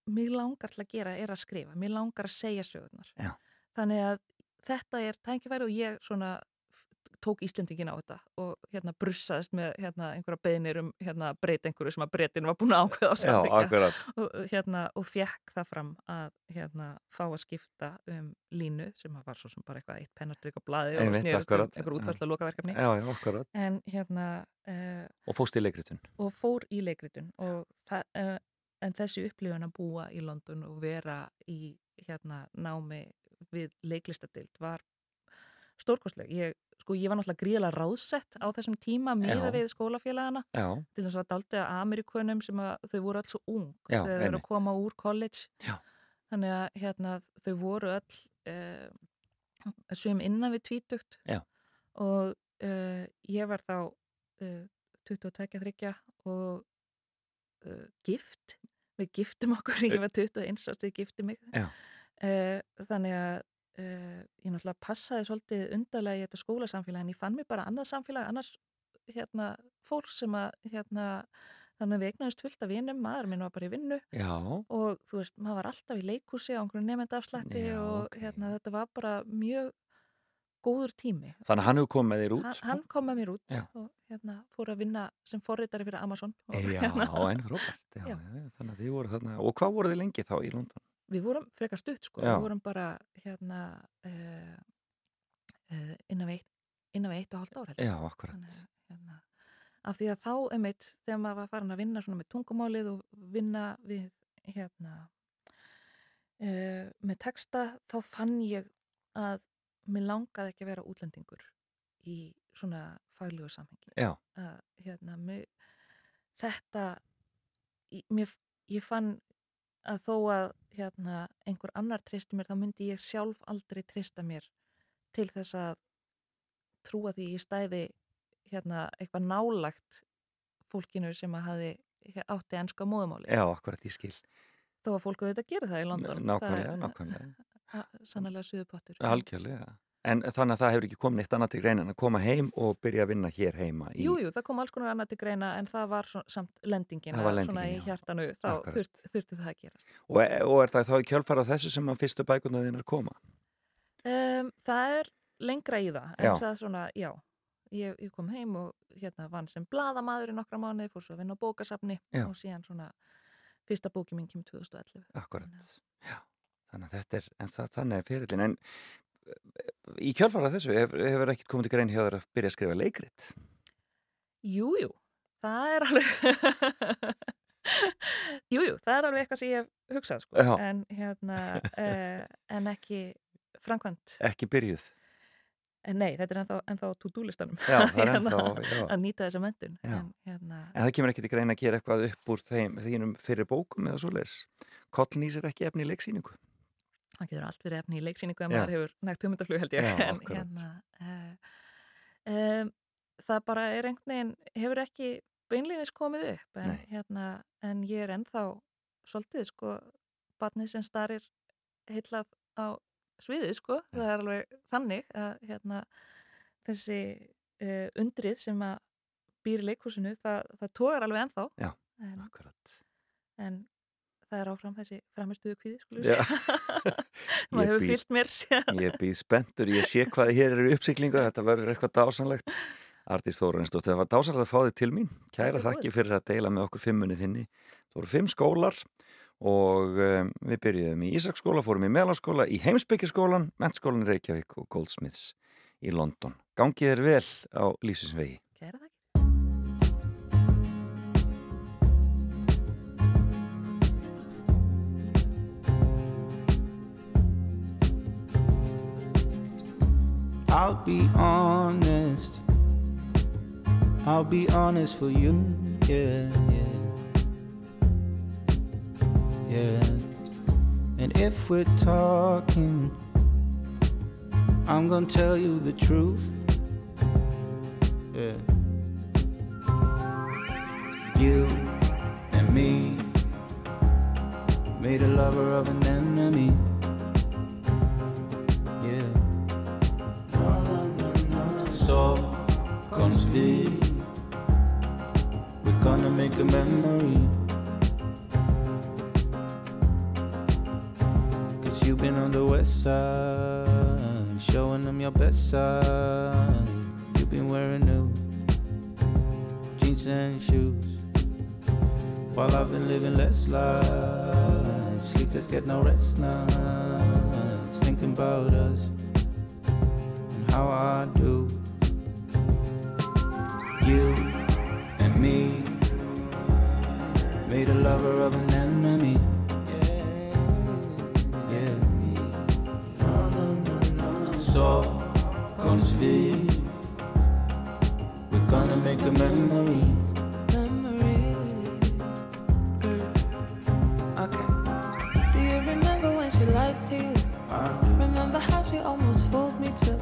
mér langar til að gera er að skrifa, mér langar að segja sögurnar. Já. Þannig að þetta er tækifæri og ég svona tók Íslendingin á þetta og hérna brussaðist með hérna einhverja beðnir um hérna breyta einhverju sem að breytin var búin að ákveða á samþykja og, hérna, og fekk það fram að hérna, fá að skipta um línu sem var svo sem bara eitthvað eitt pennardrygg á blaði og snerist um akkurat. einhver útfærsla lokaverkefni Já, já, en hérna uh, Og fóst í leikritun. og fór í leikritun og það, uh, en þessi upplifun að búa í London og vera í hérna námi við leiklistadild var stórkostleg. Ég, sko, ég var náttúrulega gríðilega ráðsett á þessum tíma miða við skólafélagana. Já, til þess að daldi að Amerikunum sem að þau voru alls svo ung Já, þegar þau eru að koma úr college. Já. þannig að hérna, þau voru öll uh, sem innan við tvítugt. Og uh, ég var þá uh, 22-23 og uh, gift við giftum okkur, ég var 21 ást við giftum mig. Uh, þannig að uh, ég náttúrulega passaði svolítið undarlega í þetta skólasamfélag en ég fann mér bara annað samfélag annars hérna, fólk sem að hérna, þannig að við eignaðist fullt af vinum, maður minn var bara í vinnu já, og þú veist, maður var alltaf í leikhúsi á einhverju nefndafslætti og ok. hérna, þetta var bara mjög góður tími. þannig að hann hefur komið þér út. Hann, hann kom með mér út Já. og hérna, fór að vinna sem forritari fyrir Amazon. Og, Já, hérna, en frábært. Já, Já. Þannig að þið voru þarna. Og hvað voru þið lengi þá í London? við vorum frekar stutt sko, við vorum bara hérna uh, uh, innan við eitt, og hálft ár held ég. Já, akkurat. Þannig hérna, af því að þá einmitt þegar maður var farin að vinna svona með tungumálið og vinna við hérna uh, með texta þá fann ég að mér langaði ekki að vera útlendingur í svona faglegu samhengi að hérna mér, þetta mér, ég fann að þó að hérna einhver annar treysti mér þá myndi ég sjálf aldrei treysta mér til þess að trúa því í stæði hérna eitthvað nálagt fólkinu sem að hafi átti ennska móðumáli já, akkurat, ég skil. þó að fólk auðvitað gera það í London Nákvæmlega, nákvæmlega. Sannlega suðupottur Algjörlega. En þannig að það hefur ekki komið neitt annað til greina en að koma heim og byrja að vinna hér heima. Í... Jú, jú, það kom alls konar annað til greina en það var svo, samt lendingin, Það var að svona lendingin, í hjartanu þá þurft, þurfti það að gera Og, og er það þá í kjölfarað þessu sem að fyrstu bækuna þínar koma? um, Það er lengra í það en Já. það er svona, já ég, ég kom heim og hérna vann sem bladamaður í nokkra mánuði, fór svo að vinna á bókasafni Já. og síðan svona fyrsta bóki mín kemur 2011 Akkurat. Já. Þannig að þetta er, en það, þannig er fyrirlin. En eh, í kjölfarað þessu hefur, hefur ekkert komið til grein hjá þér að byrja að skrifa leikrit. Jú, jú, það er alveg Jú, jú, það er alveg eitthvað sem ég hef hugsað sko, en hérna uh, en ekki framkvæmt Ekki byrjuð. En nei, þetta er ennþá, ennþá to-do listanum Já, það er Hérna, að nýta þessa mentun Já. en, hérna, En það kemur ekki til grein að gera eitthvað upp úr þeim, þínum fyrir bókum eða svoleiðis. Kollnýsir ekki efni í leiksýningu. Það getur allt verið efni í leiksýningu Já. maður hefur nægt hugmyndaflug held ég Já, en hérna uh, um, það bara er einhvern veginn hefur ekki beinleginis komið upp en, Nei. hérna, en ég er ennþá svolítið sko barnið sem starir heillað á sviðið sko það er alveg þannig að hérna, þessi uh, undrið sem að býr í leikhúsinu það, það tógar alveg ennþá Já, en, akkurat. en það er áfram þessi framistuðu kvíði maður hefur fyllt mér Ég býð spenntur, ég sé hvað hér eru uppsiklingu, þetta verður eitthvað dásanlegt. Artís Þórunnsdóttir, það var dásanlegt að fá þig til mín. Kæra þakki fyrir að deila með okkur fimmunni þinni. Það voru fimm skólar og um, við byrjuðum í Ísaksskóla, fórum í Melanskóla, í Heimsbyggjaskólan, Mentskólan Reykjavík og Goldsmiths í London. Gangið er vel á lífsinsvegi. I'll be honest. I'll be honest for you. Yeah, yeah. Yeah. And if we're talking, I'm gonna tell you the truth. Yeah. You and me made a lover of an enemy. store comes. We're gonna make a memory. Cause you've been on the west side, showing them your best side. You've been wearing new jeans and shoes. While I've been living less life, sleepless, get no rest nights. Thinking about us and how I do. You and me made a lover of an enemy. Yeah, yeah. Stockholm's V. We're gonna make a memory. Do, Remember how she almost fooled me too?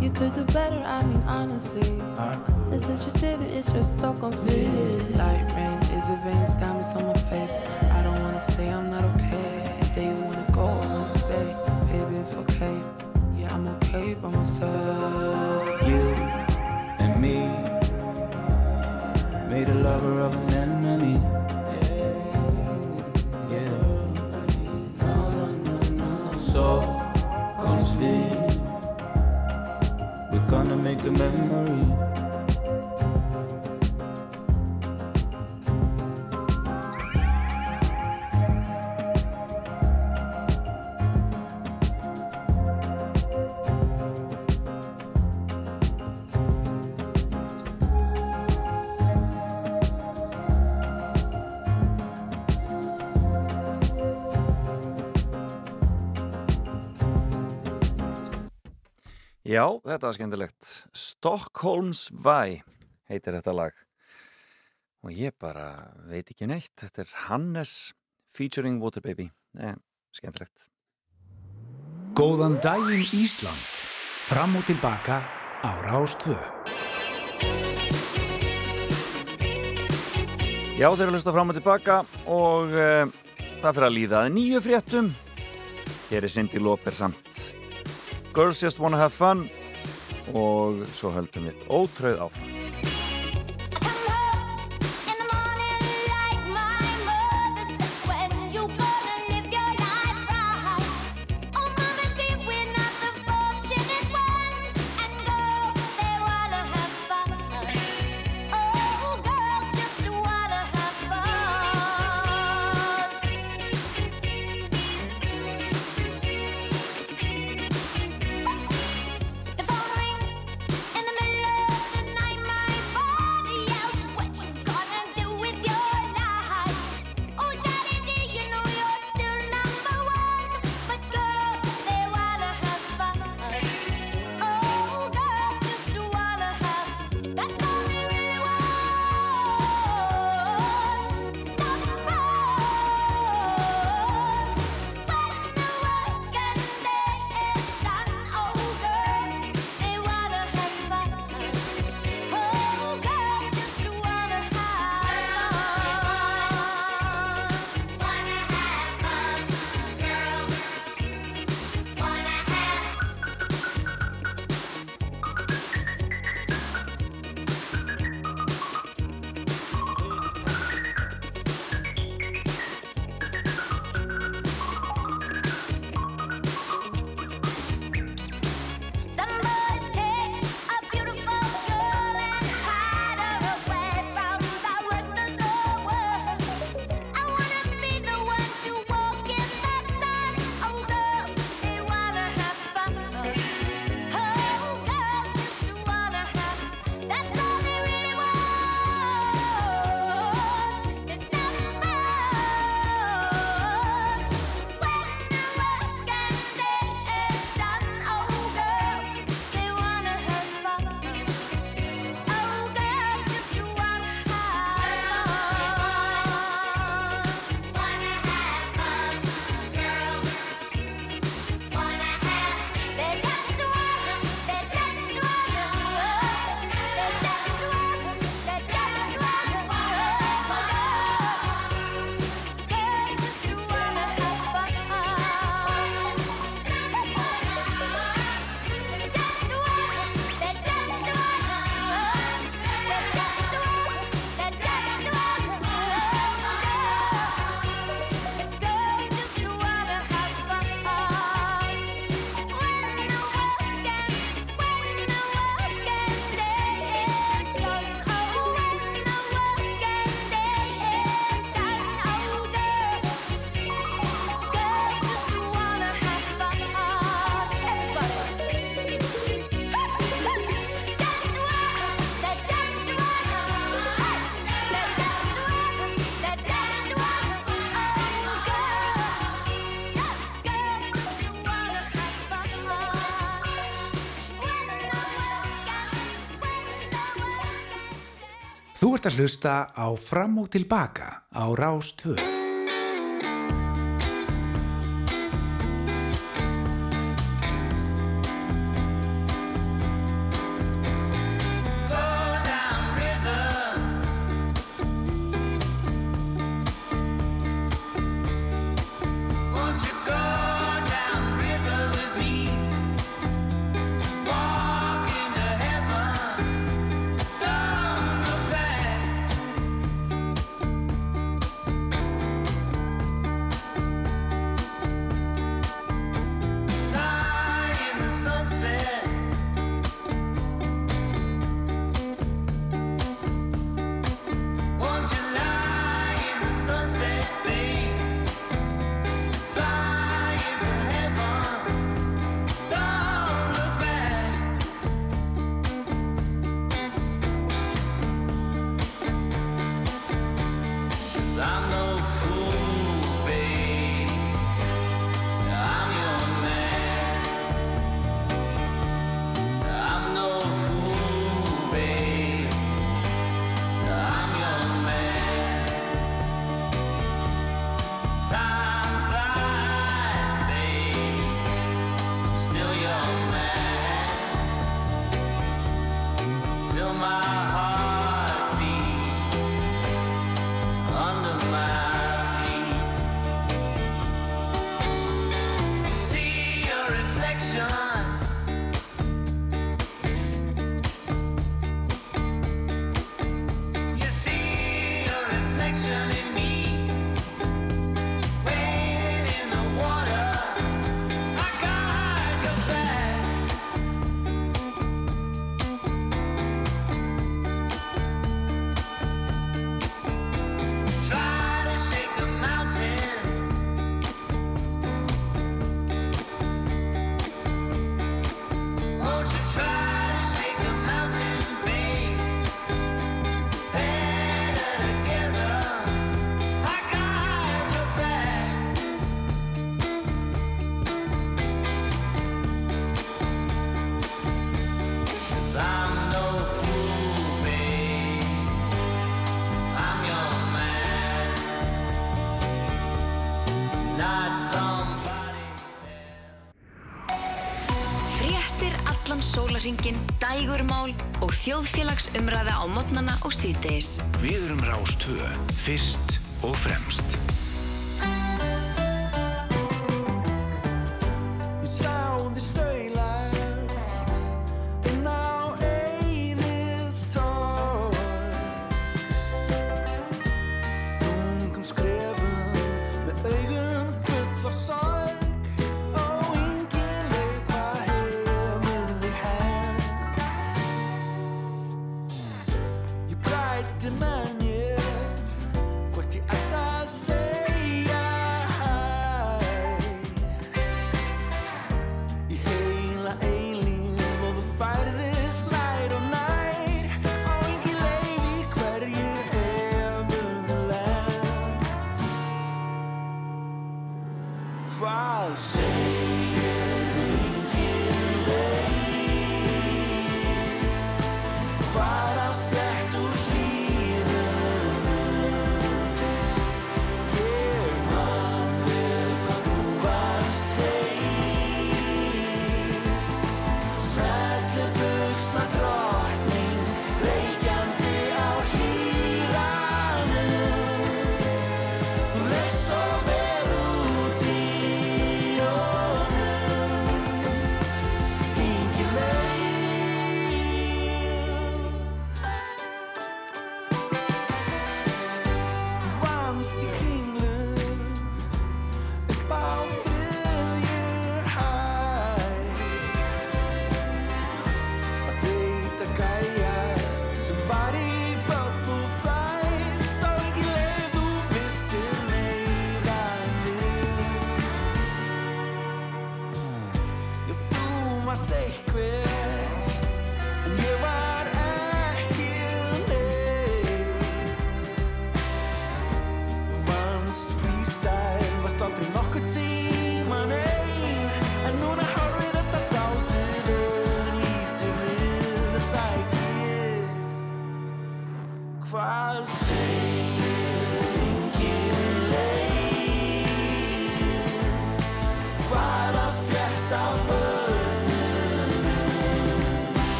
You could do better, I mean honestly. I. This is your city, it's your Stockholm's view. Light rain is a veins, diamonds on my face. Já, þetta var skemmtilegt. Stockholms Væ heitir þetta lag. Og ég bara veit ekki neitt. Þetta er Hannes featuring Waterbaby. Nei, skemmtilegt. Góðan daginn Ísland. Fram og tilbaka á Rástvö. Já, þeir eru að hlusta fram og tilbaka og uh, það fyrir að líða að nýju fréttum. Hér er Cindy Lauper samt. Girls Just Wanna Have Fun og svo höldum við ótröð áfram. ert að hlusta á Fram og Tilbaka á Rás 2. þjóðfélagsumræða á mótnana og síðdeis. Við erum Rástvö, fyrst og fremst.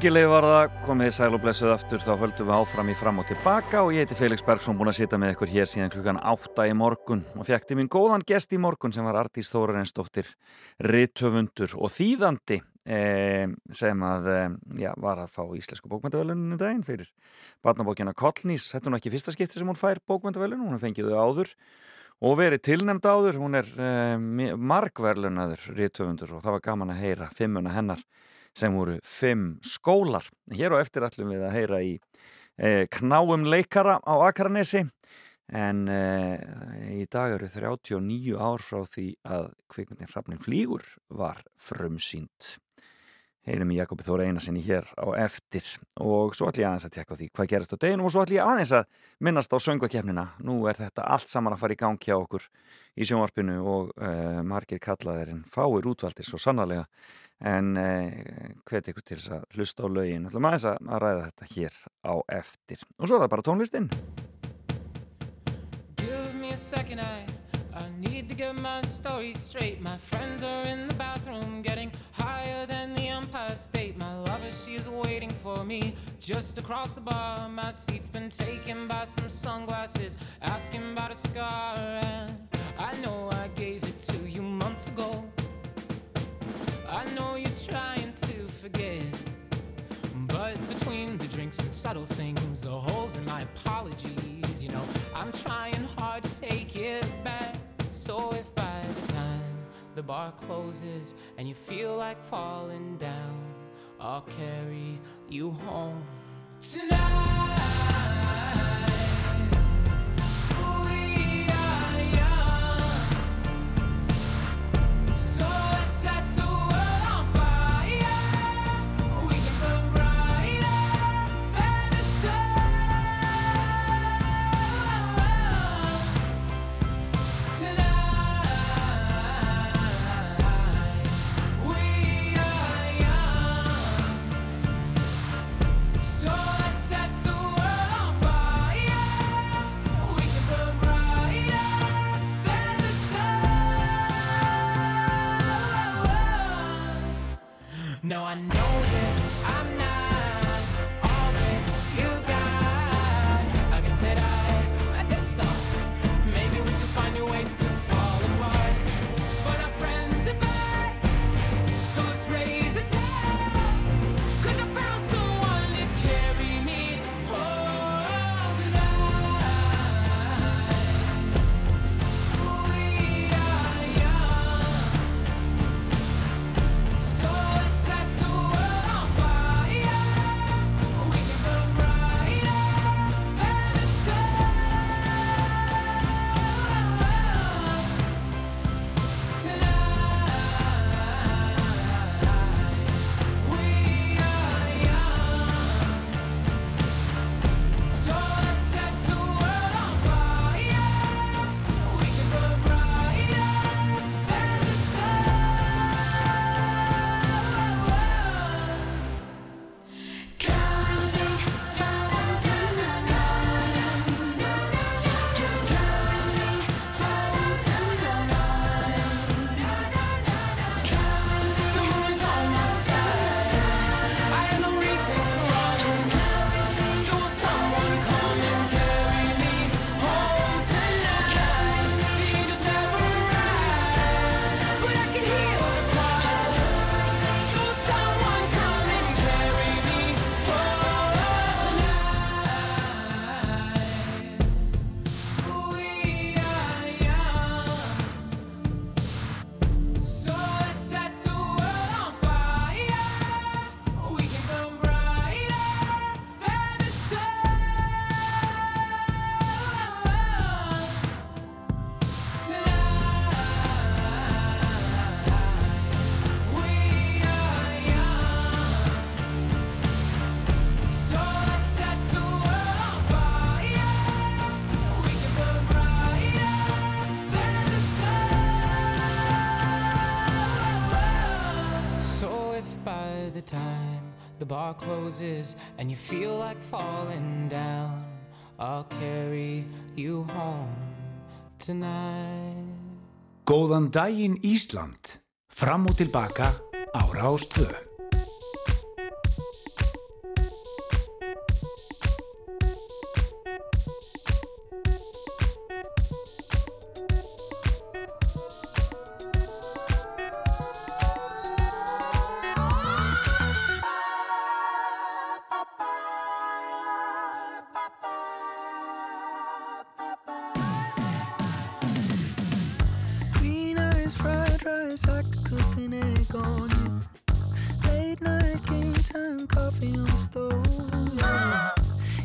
Ingileif var það, komið þið sæl og blessuð aftur, þá höldum við áfram í fram og tilbaka og ég heiti Felix Bergsson, búin að sitja með ykkur hér síðan klukkan 8 í morgun. Og fjekkti mín góðan gest í morgun sem var Artís Þórarensdóttir, rithöfundur og þýðandi eh, sem að, eh, já, var að fá íslensku bókmyndaveluninu daginn fyrir barnabókina Kollnís, þetta er nú ekki fyrsta skipti sem hún fær bókmyndavelun, hún har fengið þau áður og verið tilnemd áður, hún er eh, margverlunaður rithöfundur og það var gaman að heyra fimmuna hennar sem voru fimm skólar. Hér á eftir ætlum við að heyra í eh, knáum leikara á Akranesi en eh, í dag eru 39 ár frá því að kvikmyndin Hrafnin flýgur var frumsýnd. Heyrum í Jakobi Þóra Einarsinni hér á eftir og svo ætlum ég aðeins að tekka því hvað gerast á deginum og svo ætlum ég aðeins að minnast á söngvakefnina. Nú er þetta allt saman að fara í gang hjá okkur í sjónvarpinu og uh, margir kallaðir en fáir útvaldir svo sannarlega en uh, hvet ykkur til þess að hlusta á lögin ætlum að, að ræða þetta hér á eftir og svo er það bara tónlistinn Give me a second, I, I need to get my story straight. My friends are in the bathroom getting higher than the Empire State. My lover, she is waiting for me just across the bar. My seat's been taken by some sunglasses, asking about a scar. And I know I gave it to you months ago. I know you're trying to forget. But between the drinks and subtle things, the holes in my apologies, you know, I'm trying hard to take it back. So if by the time the bar closes and you feel like falling down, I'll carry you home tonight. The bar closes and you feel like falling down, I'll carry you home tonight. Góðan daginn Ísland. Fram og tilbaka á Rástvö. Rice, I could cook an egg on you. Late night game time, coffee on the stove.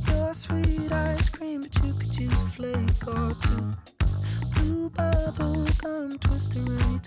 Your sweet ice cream, but you could use a flake or two. Blue bubble gum twist around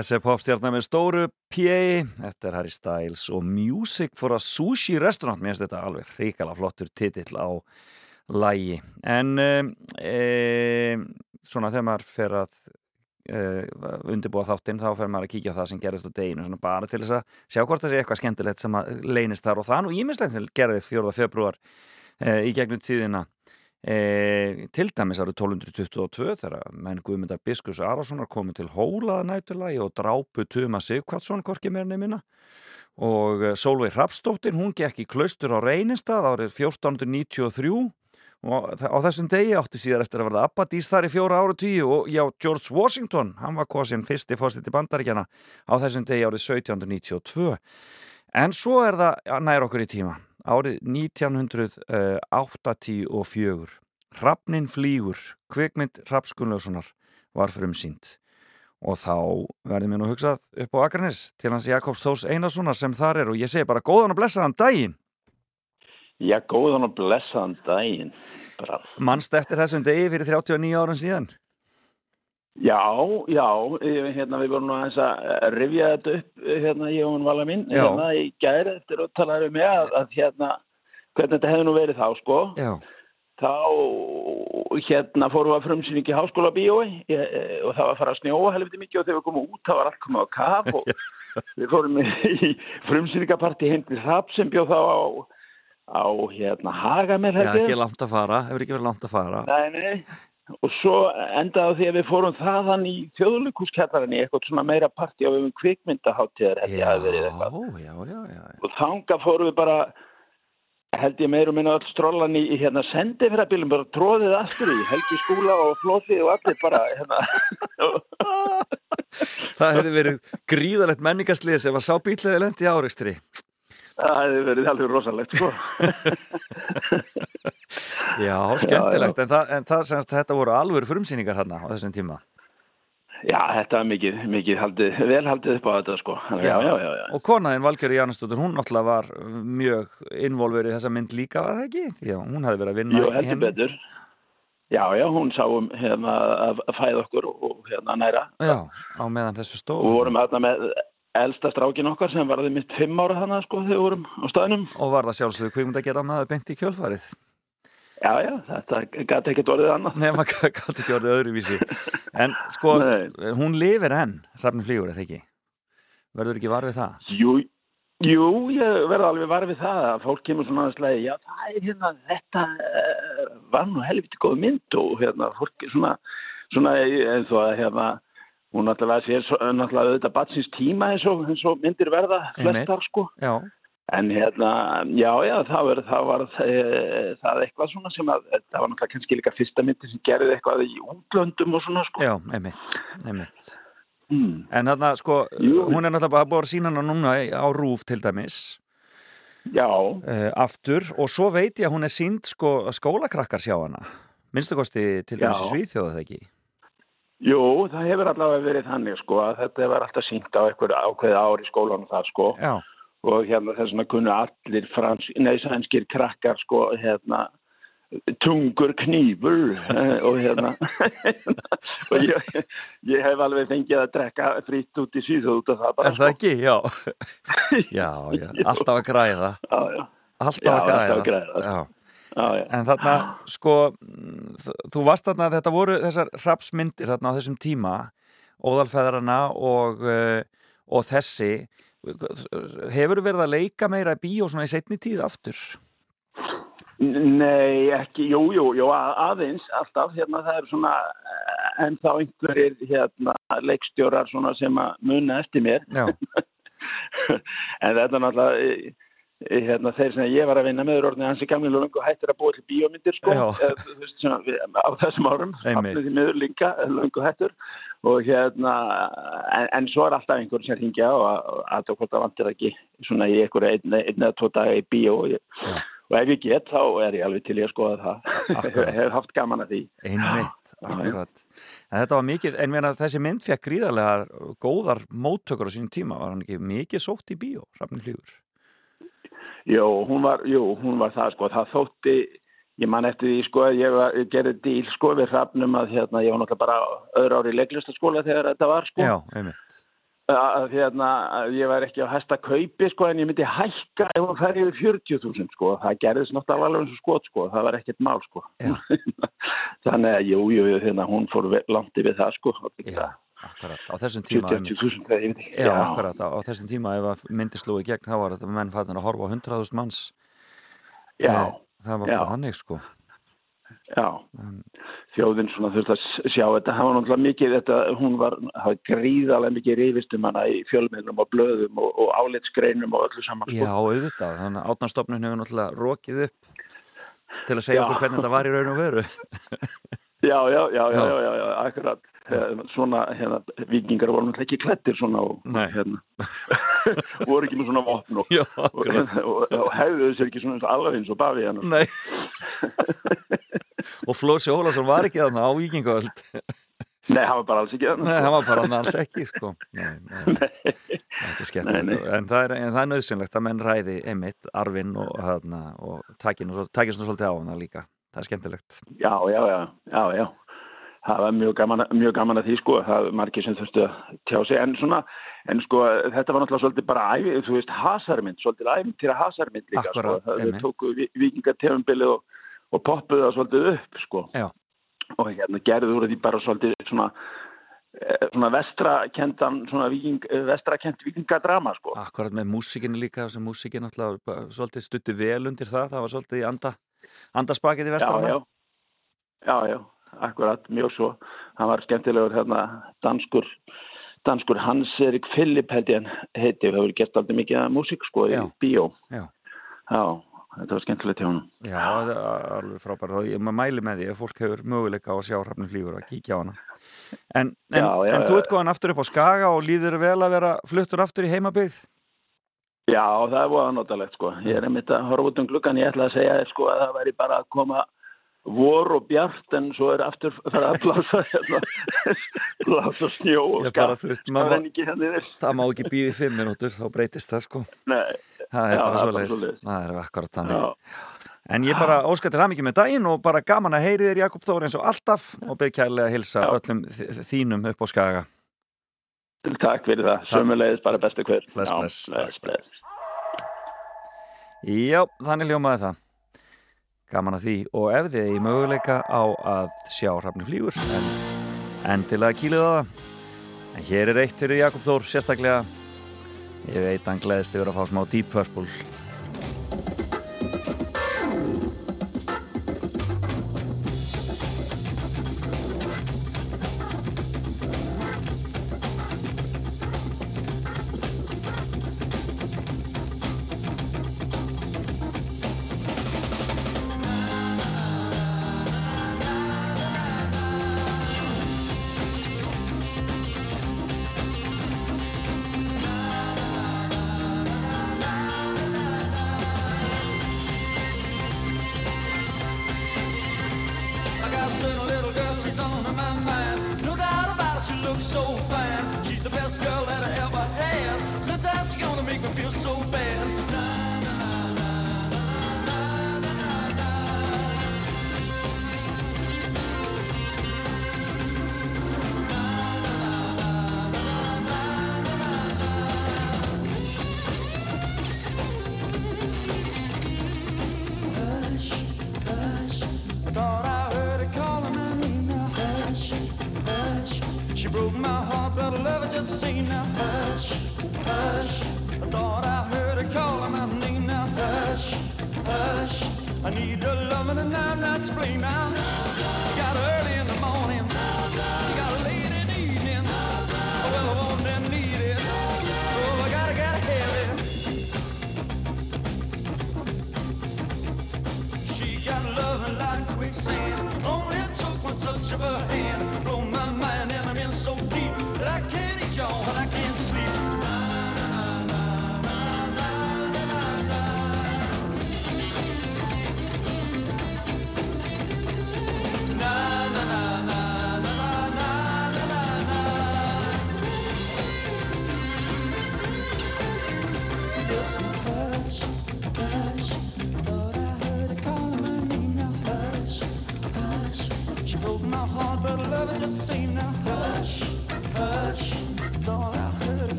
Þessi popstjarnar með stóru P. Þetta er Harry Styles og Music for a Sushi Restaurant. Mér finnst þetta alveg ríkala flottur titill á lægi. En um, um, svona þegar maður fer að uh, undirbúa þáttinn þá fer maður að kíkja á það sem gerðist á deginu svona bara til þess að sjá hvort það sé eitthvað skemmtilegt sem að leynist þar og er nú ímislegt sem gerðist 4. februar uh, í gegnum tíðina E, til dæmis árið 1222 þegar menn Guðmyndar Biskus Arasonar komið til hólaða nætulagi og drápu Tuma Sigvatsson korki meira nefnina og eh, Sólveig Hrapsdóttir hún gekk í klaustur á Reynistad árið 1493 og á þessum degi átti síðar eftir að verða abbadís þar í fjóra ára tíu og já, George Washington, hann var kosin fyrsti fórstitt í bandaríkjana á þessum degi árið 1792 en svo er það nær okkur í tíma árið 1984 Hrafnin flýgur kvikmynd Hrafskunlausunar var fyrir um sínt og þá verðum við nú hugsað upp á Akranis til hans Jakobs Þós Einarssonar sem þar er og ég segi bara góðan og blessaðan daginn. Já, góðan og blessaðan daginn. Manst eftir þessum degi fyrir 39 árum síðan Já, já, eh, hérna við vorum nú aðeins að rifja þetta upp hérna ég og hún vala minn Já. hérna í gæri eftir að tala um mig að, að hérna hvernig þetta hefði nú verið þá sko. Já. þá hérna fórum við að frumsýningi háskóla bíói og það var að fara að snjóa helviti mikið og þegar við komum út það var allt komið á kaf og við fórum í frumsýningaparti heim til Rapp sem bjóð þá á, á hérna Hagamel Já, ekki langt að fara, hefur ekki verið langt að fara. Nei, nei, og svo endaði því að við fórum þaðan í þjóðlíkuskjallarinni í eitthvað svona meira partí á um kvikmyndaháttíðar held ég að verið eitthvað já, já, já. og þanga fórum við bara held ég meira og minna öll strollan í, í hérna sendifræðbílum bara tróðið aftur í Helgi skúla og flóðið og allir bara hérna Það hefði verið gríðalegt menningarslið sem var sá bílleði lendi áreikstri. það hefði verið alveg rosalegt sko Já, skemmtilegt, en, það, en það semst þetta voru alveg frumsýningar hérna á þessum tíma. Já, þetta var mikið, mikið haldið, vel haldið upp á þetta sko já, já, já, já. Og konaðin Valgeri Janustóttur, hún náttúrulega var mjög involverið í þessa mynd líka, var það ekki? Að hún hefði verið að vinna Jú, heldur betur Já, já, hún sá um hérna að að fæða okkur og hérna næra Já, á meðan þessu stóð. og vorum hérna með elsta strákin okkar sem varði mitt fimm ára þannig sko þegar við vorum á staðnum Og var það sjálfsögðu kvikmynd að gera maður beint í kjölfarið. Já, já, þetta gæti ekkert orðið annað Nei, maður gæti ekki orðið öðruvísi. En sko, hún lifir enn, Hrafnir Flýgur, eða ekki? Verður ekki var við það? Jú, jú, ég verði alveg var við það að fólk kemur svona að slæði, já, það er hérna, þetta uh, var nú helviti góð mynd og hérna, fólk er svona, svona eins og að hérna, hún náttúrulega sér náttúrulega auðvitað batsins tíma eins og, eins og myndir verða flestar, sko. Já. En hérna, já, já, það var, það var e, það eitthvað svona sem að, það var náttúrulega kannski líka fyrsta myndi sem gerði eitthvað í útlöndum og svona, sko. Já, einmitt, einmitt. Mm. En þarna, sko, hún er náttúrulega bara búin að sína hana núna á rúf til dæmis. Já. aftur, og svo veit ég að hún er sínd, sko, skólakrakkar sjá hana. Minnstu kosti til dæmis í. Svíþjóðu, það ekki? Jú, það hefur allavega verið þannig sko að þetta hefur alltaf sínt á einhver ákveði ár í skólanum þar sko Já. Og hérna þess vegna kunnu allir frans, nei, sænskir krakkar sko hérna tungur knýfur eh, og hérna og ég, ég hef alveg fengið að drekka fritt út í síðu út af það bara Er það ekki? Já. já, já, alltaf að græða. Já, já. Alltaf Já, að græða. alltaf að græða. Já. Já, já. En þarna, sko, þú varst þarna, þetta voru þessar hrapsmyndir þarna á þessum tíma, óðalfeðrana og, uh, og þessi. Hefur verið að leika meira bíó svona í setni tíð aftur? Nei, ekki, jú, jú, jú, að- aðeins, alltaf, hérna, það er svona eh, ennþá einhverjir, hérna, leikstjórar svona sem að muna eftir mér. Já. en þetta er náttúrulega, eh, eh, hérna, þeir sem ég var að vinna með orðinni hansi gamli löngu hættir að búa til bíómyndir, sko, þú veist, svona, á þessum árum, hafnið því miður líka, löngu hættur, og hérna, en, en svo er alltaf einhver sem ringja og að- að það hvort það vantir ekki svona í einhverju einn, eða tvo daga í bíó og ég, og ef ég get þá er ég alveg til í að skoða það Akkurat. hef haft gaman að því Einmitt, akkurat. En þetta var mikið, en meina þessi mynd fekk gríðarlega góðar móttökur á sínum tíma, var hann ekki mikið sótt í bíó, Hrafnir Flýgur? Jú, hún var, jú, hún var það sko, það þótti ég man eftir því sko að ég, var, ég gerði díl sko við hrafnum að hérna, ég var náttúrulega bara öðru ári í leiklistaskóla þegar þetta var sko. Já, einmitt. að hérna, ég var ekki á hæsta kaupi sko en ég myndi hækka ef hún fær yfir 40.000 sko, það gerðist náttúrulega alveg eins og skot sko, það var ekkert mál sko. Þannig að jú, jú, hérna, hún fór langt yfir það sko. Já, akkurat, á þessum tíma 70.000 þegar ég veit ekki. Já, akkurat, á, þessum tíma ef myndi slúi gegn þá var þetta menn fættin að horfa á 100.000 manns. Já, Eh, Það var bara já. þannig sko Já, þjóðin svona þurft að sjá þetta, það var náttúrulega mikið þetta, hún var, það var gríðarlega mikið reyfist um hana í fjölmiðlum og blöðum og, og álitsgreinum og öllu saman sko. Já, auðvitað, þannig að átnastofnun hefur náttúrulega rokið upp til að segja Já. okkur hvernig þetta var í raun og veru já, já, já, já, Já. já, akkurat svona, hérna, vikingar voru náttúrulega ekki klættir svona og, Nei. hérna. Voru ekki með svona vopn og, og, og, og hefðu sér ekki svona eins og alveg eins og bafi hérna Nei. Og Flósi Ólason var ekki þarna á vikingöld Nei, hann var bara alls ekki Nei, sko. hann var bara alls ekki sko. Nei, nei, Þetta er Nei, nei. en það er, en það er nöðsynlegt að menn ræði einmitt arfinn og, og takin og takin svona svolítið á hana líka. Það er skemmtilegt. Já, já, já, já, já. Það var mjög gaman, mjög gaman að því sko, það var margir sem þurftu að tjá sig, en svona, en sko, þetta var náttúrulega svolítið bara æfi, þú veist, hasarmynd, svolítið æfintýra hasarmynd líka, sko, það einmitt. við tóku vikingatefunbilið og, og poppuðu það svolítið upp, sko. Já. Og hérna gerðu úr því bara svolítið svona, eh, svona vestrakendan, svona viking, eh, vestrakent vikingadrama, sko. Akkurat með músikinni líka sem músikin alltaf bara svolítið stutti vel undir það það var svolítið anda, andaspakið í Já, vestarana já, já, já, akkurat, mjög svo. Hann var skemmtilegur hérna danskur, danskur Hans Erik Philip held ég hann heiti og hefur gert aldrei mikið af músík sko í bíó. Já. Já, þetta var skemmtilegt hjá hann. Já, það er alveg frábært og ég mæli með því að fólk hefur möguleika á að sjá hrafnum flýgur að kíkja á hana En, en, Já, já, en þú ert góðan aftur upp á Skaga og líður vel að vera fluttur aftur í heimabyggð Já, það er voða notalegt sko. Ég er einmitt að horfa út um gluggan, ég ætla að segja sko að það væri bara að koma vor og bjart en svo er aftur það að blása hérna, blása snjó og það er ekki hérna. Það má ekki býði fimm minútur, þá breytist það sko. Nei, Það er Já, bara það svo bara leiðis svoleiðis. Það er akkurat þannig. Já. En ég bara óska til mikið með daginn og bara gaman að heyri þér Jakob Þór eins og alltaf og beð kærlega að hilsa öllum þ- þínum upp á Skaga. Takk fyrir það, sömulegis bara bestu hver. Bless, Já, bless, bless. Já, þannig hljómaði það Gaman að því. Og ef þið í möguleika á að sjá hrafni flýgur en, en til að kýlu það. En hér er eitt fyrir Jakob Þór sérstaklega. Ég veit hann gleðist yfir að fá smá Deep Purple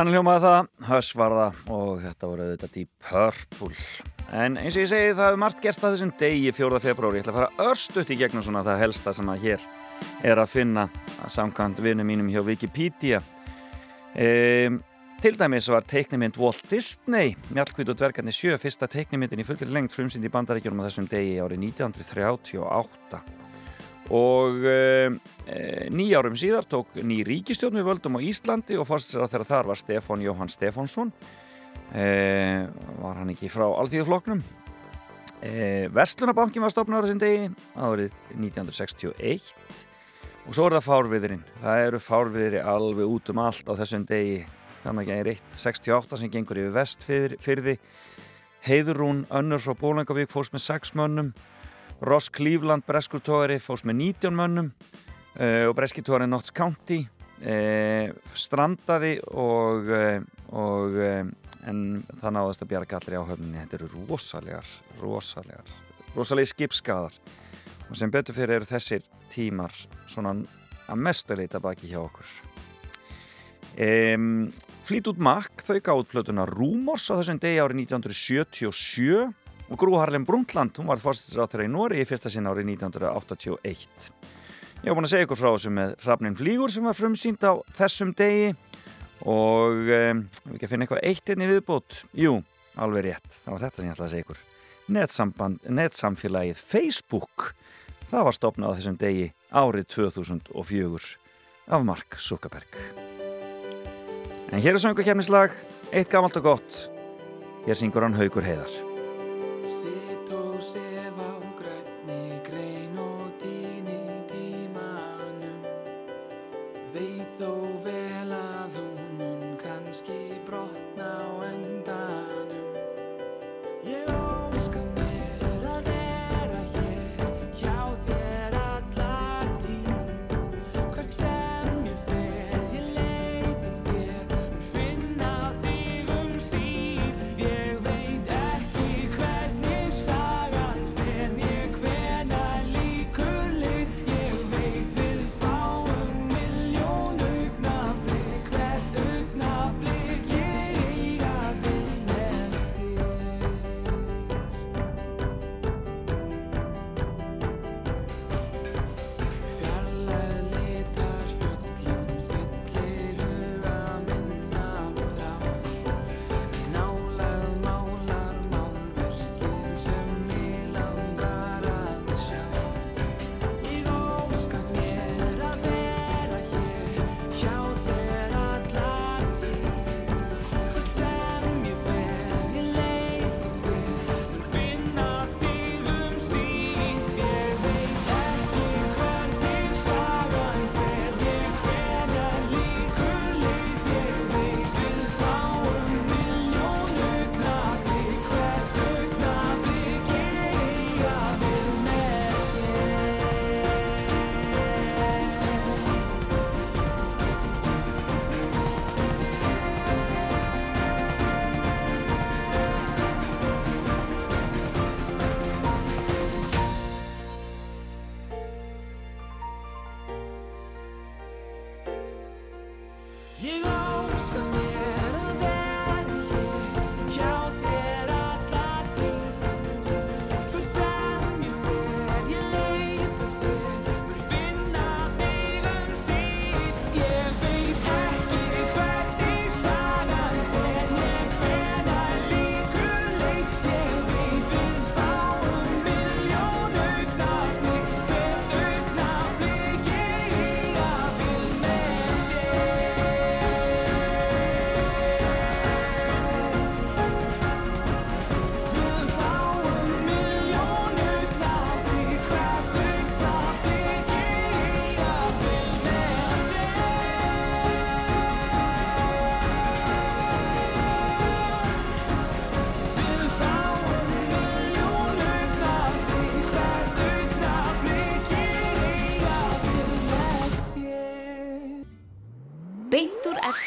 Þannig hljómaði það, Hush var það og þetta voru auðvitað Deep Purple. En eins og ég segi það hefur margt gerst að þessum degi 4. februar. Ég ætla að fara örstutt í gegnum svona það helsta sem að hér er að finna samkvæmt vinum mínum hjá Wikipedia. Um, til dæmis var teiknimynd Walt Disney, Mjallkvít og dvergarnir sjö, fyrsta teiknimyndin í fullir lengt frumsýnd í bandaríkjunum á þessum degi árið 1938 og e, nýjárum síðar tók ný ríkistjórn við völdum á Íslandi og fórstisra þegar þar var Stefán Jóhann Stefánsson. E, var hann ekki frá Alþjóðfloknum e, Vestlunabankin var stopnað ára sem degi árið 1961 og svo er það fárviðurinn. Það eru fárviðri alveg út um allt á þessum degi. Þannig að það er 1.68 sem gengur yfir vestfyrði Heiðurún önnur frá Bólangavík fórst með 6 mönnum Ross Cleveland breskurtóðari fórst með 19 mönnum uh, og breskirtóðari Notts County uh, strandaði og, uh, og en það náðast að bjarga allir í áhörninni þetta eru rosalegar rosalegar, rosalega skipskaðar. Og sem betur fyrir eru þessir tímar svona að mestu leita baki hjá okkur. Um, Fleetwood Mac þau gáð plötuna Rumors á þessum degi árið 1977 og Grú Harlem Brundtland, hún var fórstisráttara í Nóri í fyrsta sinna árið 1981. Ég hef búin að segja ykkur frá þessu með Hrafnin Flígur sem var frumsýnd á þessum degi og um, við ekki að finna eitthvað eitt inn í viðbót. Jú, alveg rétt, það var þetta sem ég ætlaði að segja ykkur. Netsamfélagið Facebook, það var stopnað á þessum degi árið 2004 af Mark Zuckerberg. En hér er sönguhjefnislag, eitt gamalt og gott. Hér syngur hann Haugur Heiðar. Þó vel að hún mun kannski brotna á endanum. Ég óska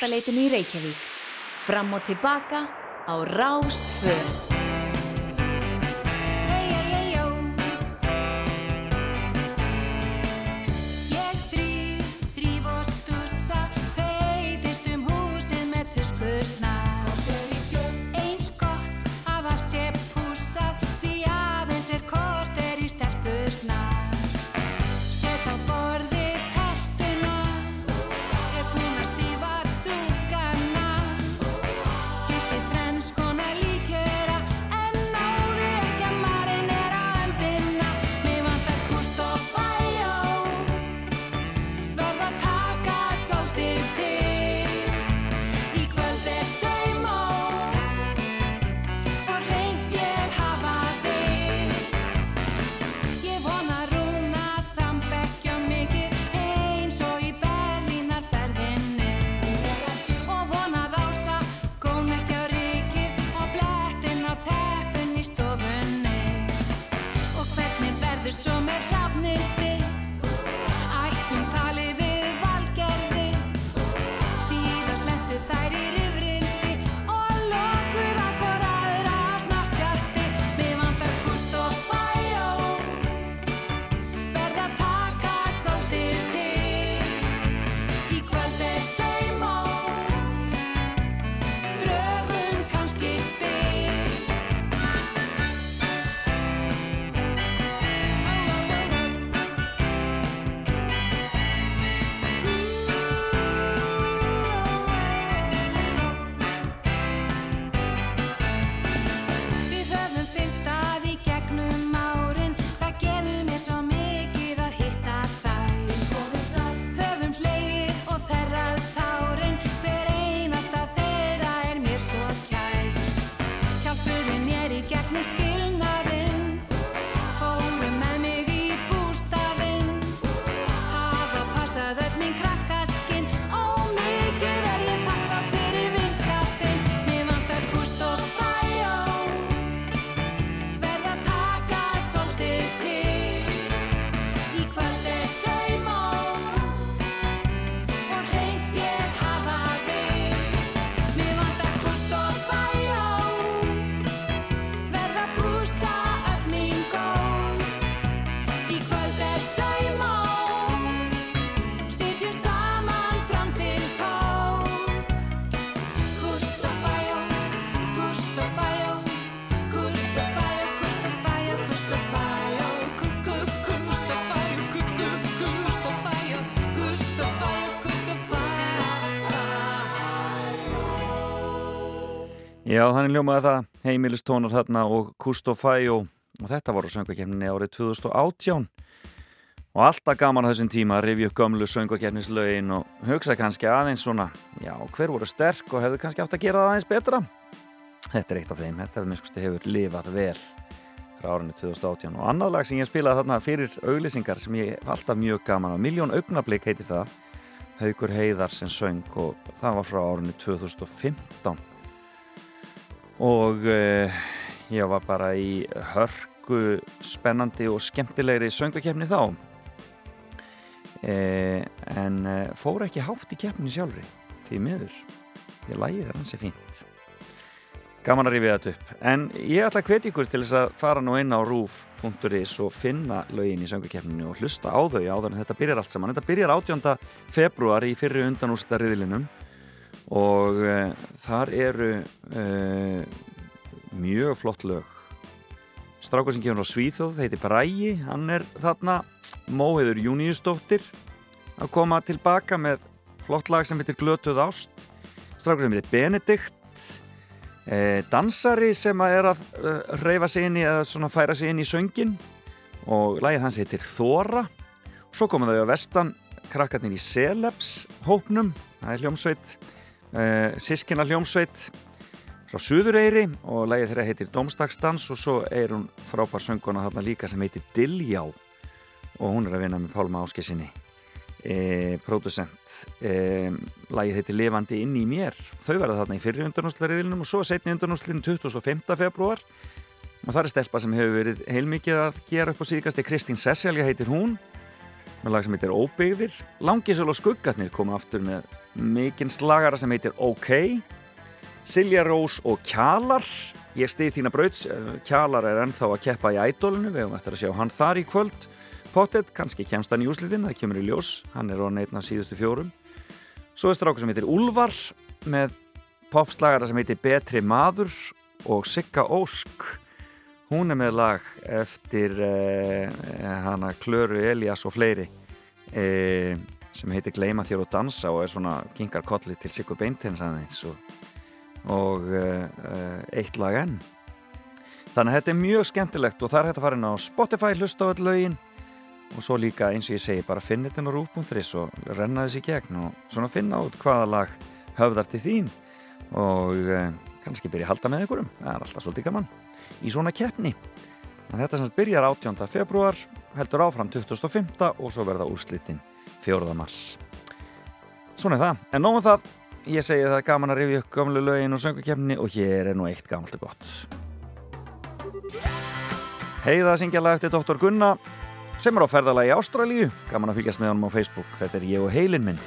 Efstaleitinu í Reykjavík. Fram og tilbaka á Rástfö. Já, þannig ljómaði það. Heimilistónar þarna og Kusto Fæjó og þetta var á söngvakefninni árið 2018 og alltaf gaman á þessum tíma að rifja upp gömlu söngvakefnislaugin og hugsa kannski aðeins svona já, hver voru sterk og hefðu kannski átt að gera það aðeins betra? Þetta er eitt af þeim, þetta hefur miskusti hefur lifað vel frá árinu 2018 og annað lag sem ég spilaði þarna fyrir auglýsingar sem ég alltaf mjög gaman á Miljón augnablík heitir það Haugur Heiðar sem söng og það var frá árinu 2015 og uh, ég var bara í hörku spennandi og skemmtilegri söngvakefni þá. Uh, en uh, fór ekki hátt í keppni sjálfri því miður. Því lagið er hansi fínt. Gaman að rifja þetta upp. En ég ætla að hvetja ykkur til þess að fara nú inn á roof.is og finna lögin í söngvakeppninu og hlusta á þau áður en þetta byrjar allt saman. Þetta byrjar 18. februar í fyrri undanústa riðlinum og uh, þar eru uh, mjög flott lög. Strákur sem kemur á Svíþjóð þeiti Bræi, hann er þarna. Móheður Júniusdóttir að koma tilbaka með flott lag sem heitir Glötuð Ást. Strákur sem heitir Benedikt eh, dansari sem að er að uh, reyfa sig inn í eða færa sig inn í söngin og lagið hans heitir Þóra svo komum þau á vestan krakkarnir í Celebs hópnum. Það er hljómsveit eh, sískina hljómsveit frá Suðureyri og lagið þeirra heitir Dómstagsdans og svo er hún frábær sönguna þarna líka sem heitir Diljá og hún er að vinna með Pálma Áskessinni e, producent e, lagið heitir Levandi inn í mér. Þau verða þarna í fyrri undanúslariðilunum og svo setni undanúslinn 25. februar og það er stelpa sem hefur verið heilmikið að gera upp á síðkasti Kristín Sesselja heitir hún með lag sem heitir Óbyggðir. Langisöl og Skuggarnir koma aftur með mikinn slagara sem heitir OK. Silja Rós og Kjalar. Ég stið þína brauts Kjalar er ennþá að keppa í ædólinu við höfum eftir að sjá hann þar í kvöld. Pottet, kannski kemst hann í úslitin, það kemur í ljós. Hann er einn af síðustu fjórum. Svo er strákur sem heitir Úlvar með popslagara sem heitir Betri maður og Sigga Ósk. Hún er með lag eftir eh, hana Klöru Elias og fleiri. Eh, sem heitir Gleima þér og dansa og er svona kingar kolli til Siggu Beintens aðeins og, og eh, eitt lag enn þannig að þetta er mjög skemmtilegt og það er hægt að fara inn á Spotify hlusta á öll lögin og svo líka eins og ég segi bara finna þetta á rúf.is og renna þessi gegn og svona finna út hvaða lag höfðar til þín og eh, kannski byrja að halda með einhverjum það er alltaf svolítið gaman í svona keppni en þetta semst byrjar 18. februar heldur áfram 25. og svo verða úrslitin 4. mars. Svona er það, en nógum það. Ég segi það er gaman að rifja upp gamlu lögin og söngukeppni og hér er nú eitt gamalt og gott. Heiða að syngja lag eftir Dr. Gunna sem er á ferðalagi í Ástralíu. Gaman að fylgjast með honum á Facebook. Þetta er ég og heilin minn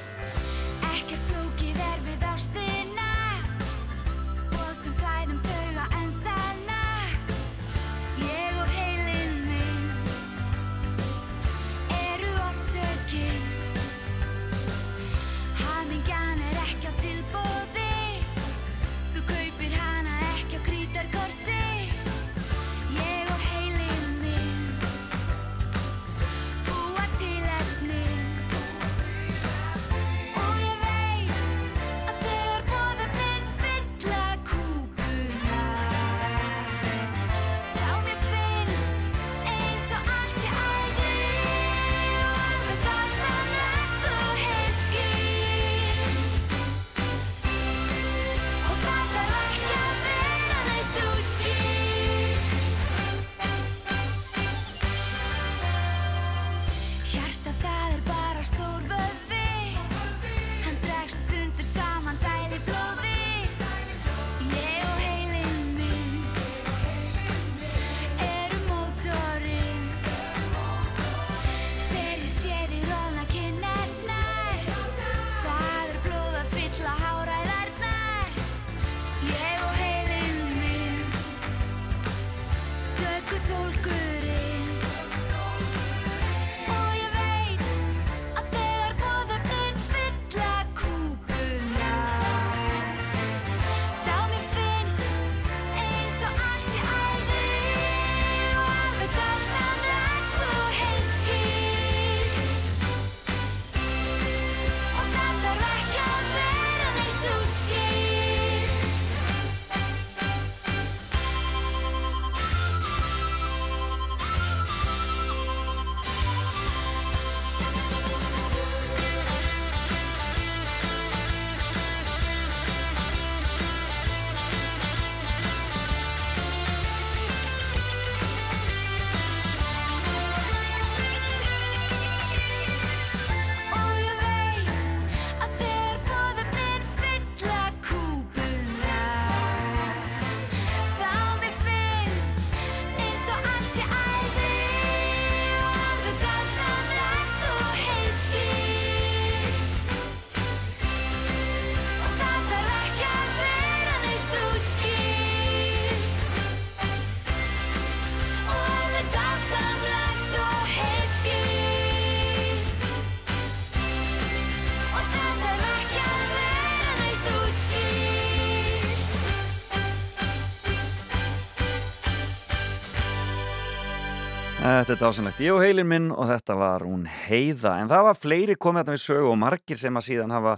Þetta er dásanlegt. Ég og heilin minn og þetta var hún heiða. En það var fleiri komið þarna við sögu og margir sem að síðan hafa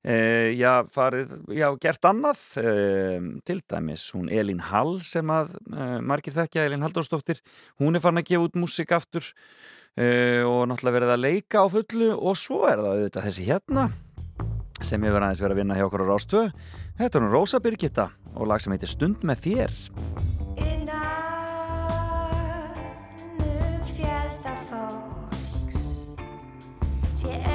e, já, farið, já, gert annað. E, til dæmis hún Elín Hall sem að e, margir þekkja, Elín Halldórsdóttir. Hún er farin að gefa út músik aftur og náttúrulega verið að leika á fullu og svo er það auðvitað þessi hérna sem hefur aðeins verið að vinna hjá okkur á Rástöðu. Þetta er hún Rósa Birgitta og lag sem heitir Stund með þér. Sé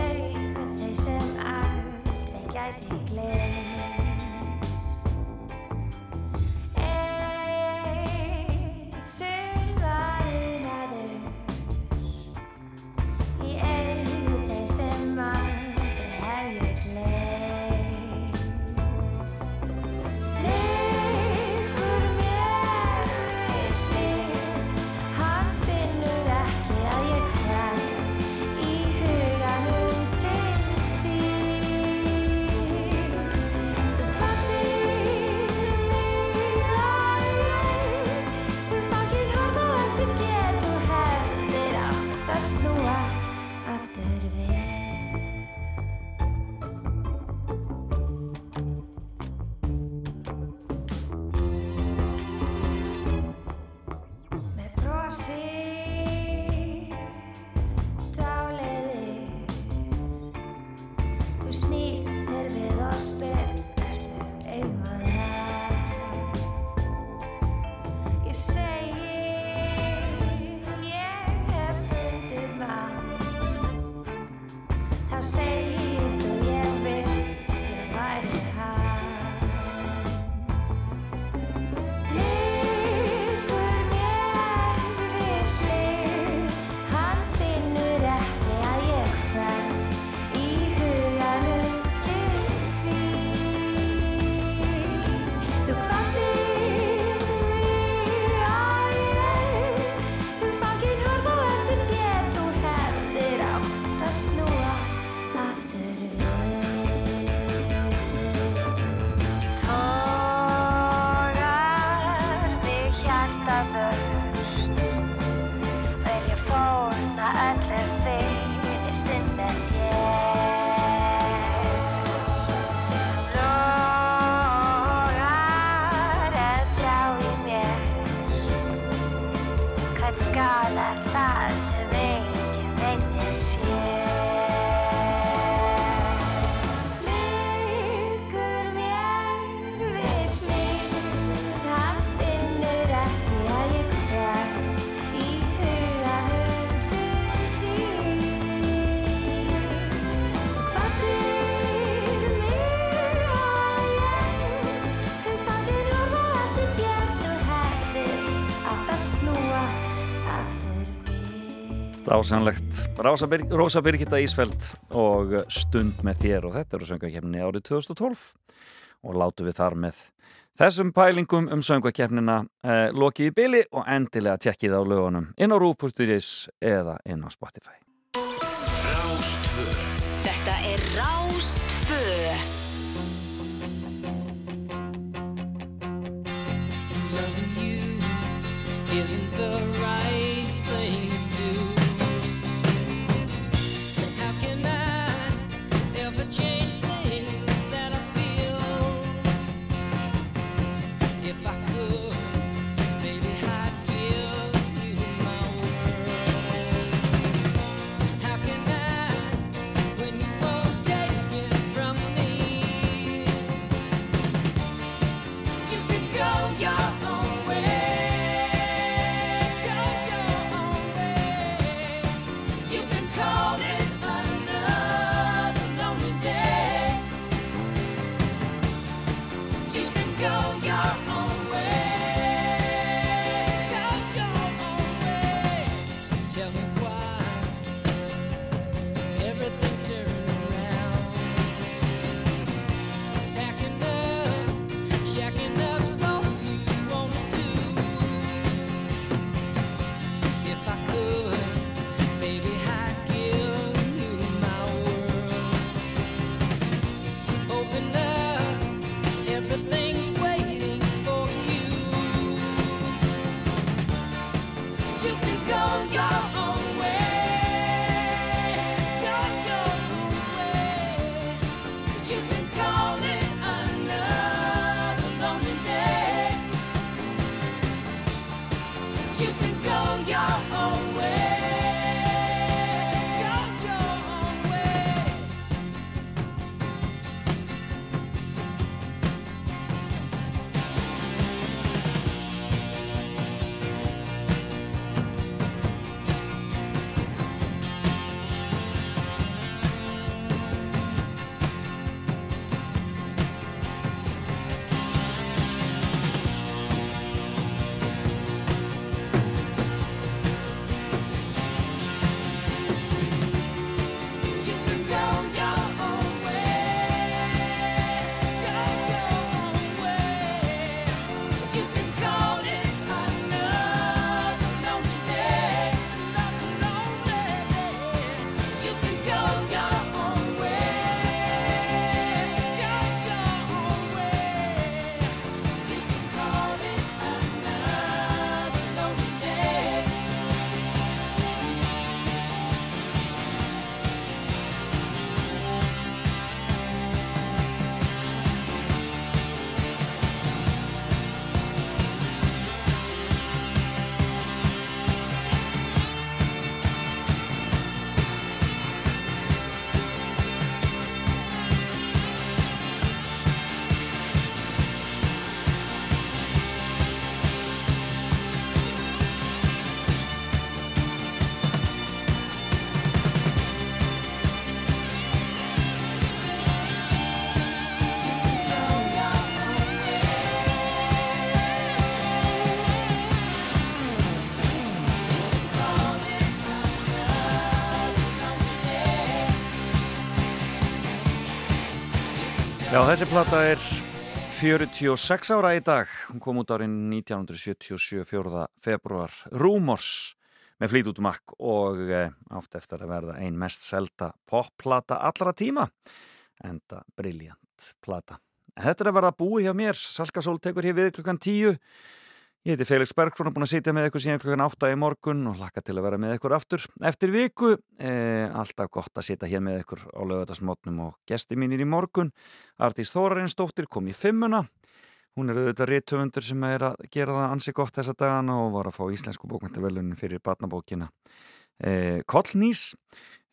Dásanlegt. Rósa, Bir Rósa Birgitta Ísfeld og Stund með þér og þetta eru söngakefni árið 2012 og látu við þar með þessum pælingum um söngakefnina eh, lokið í byli og endilega tjekkið á lögunum inn á rú.is eða inn á Spotify. Rástvö Þetta er Rástvö Loving you isn't the right Já, þessi plata er 46 ára í dag. Hún kom út árið 1977, 4. februar. Rumors með Mac og e, átt eftir að verða ein mest selda popplata allra tíma. Enda briljant plata. Þetta er að verða búið hjá mér. Salkasól tekur hér við klukkan 10. Ég heiti Felix Bergson og búin að sitja með ykkur síðan klukkan 8 í morgun og laka til að vera með ykkur aftur. Eftir viku, e, alltaf gott að sitja hér með ykkur á lögutarsmótnum og gesti mínir í morgun. Artís Þórarinsdóttir kom í fimmuna. Hún er auðvitað rítöfundur sem er að gera það ansi gott þessa dagana og var að fá íslensku bókmyndavelunin fyrir barnabókina e, Kollnís.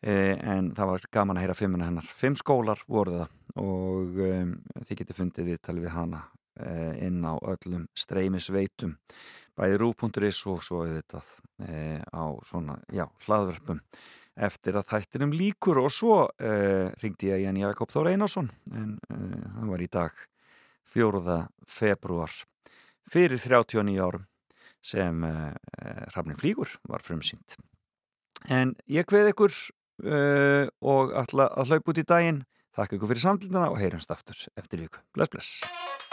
E, en það var gaman að heyra fimmuna hennar. Fimm skólar voru það og e, þið getur fundið við talið við hana eh, inn á öllum streymisveitum bæði rú.is og svo auðvitað eh, á svona, já, hlaðverpum eftir að þættinum líkur og svo eh, ringdi ég Ján Jakob Þór Einarsson en eh, hann var í dag 4. februar fyrir 39 árum sem eh, Hrafnin Flígur var frumsýnd en ég hveð ykkur eh, og ætla að hlaupa út í daginn Þakka ykkur fyrir samtluna og heyrjumst aftur eftir viku. Bless, bless.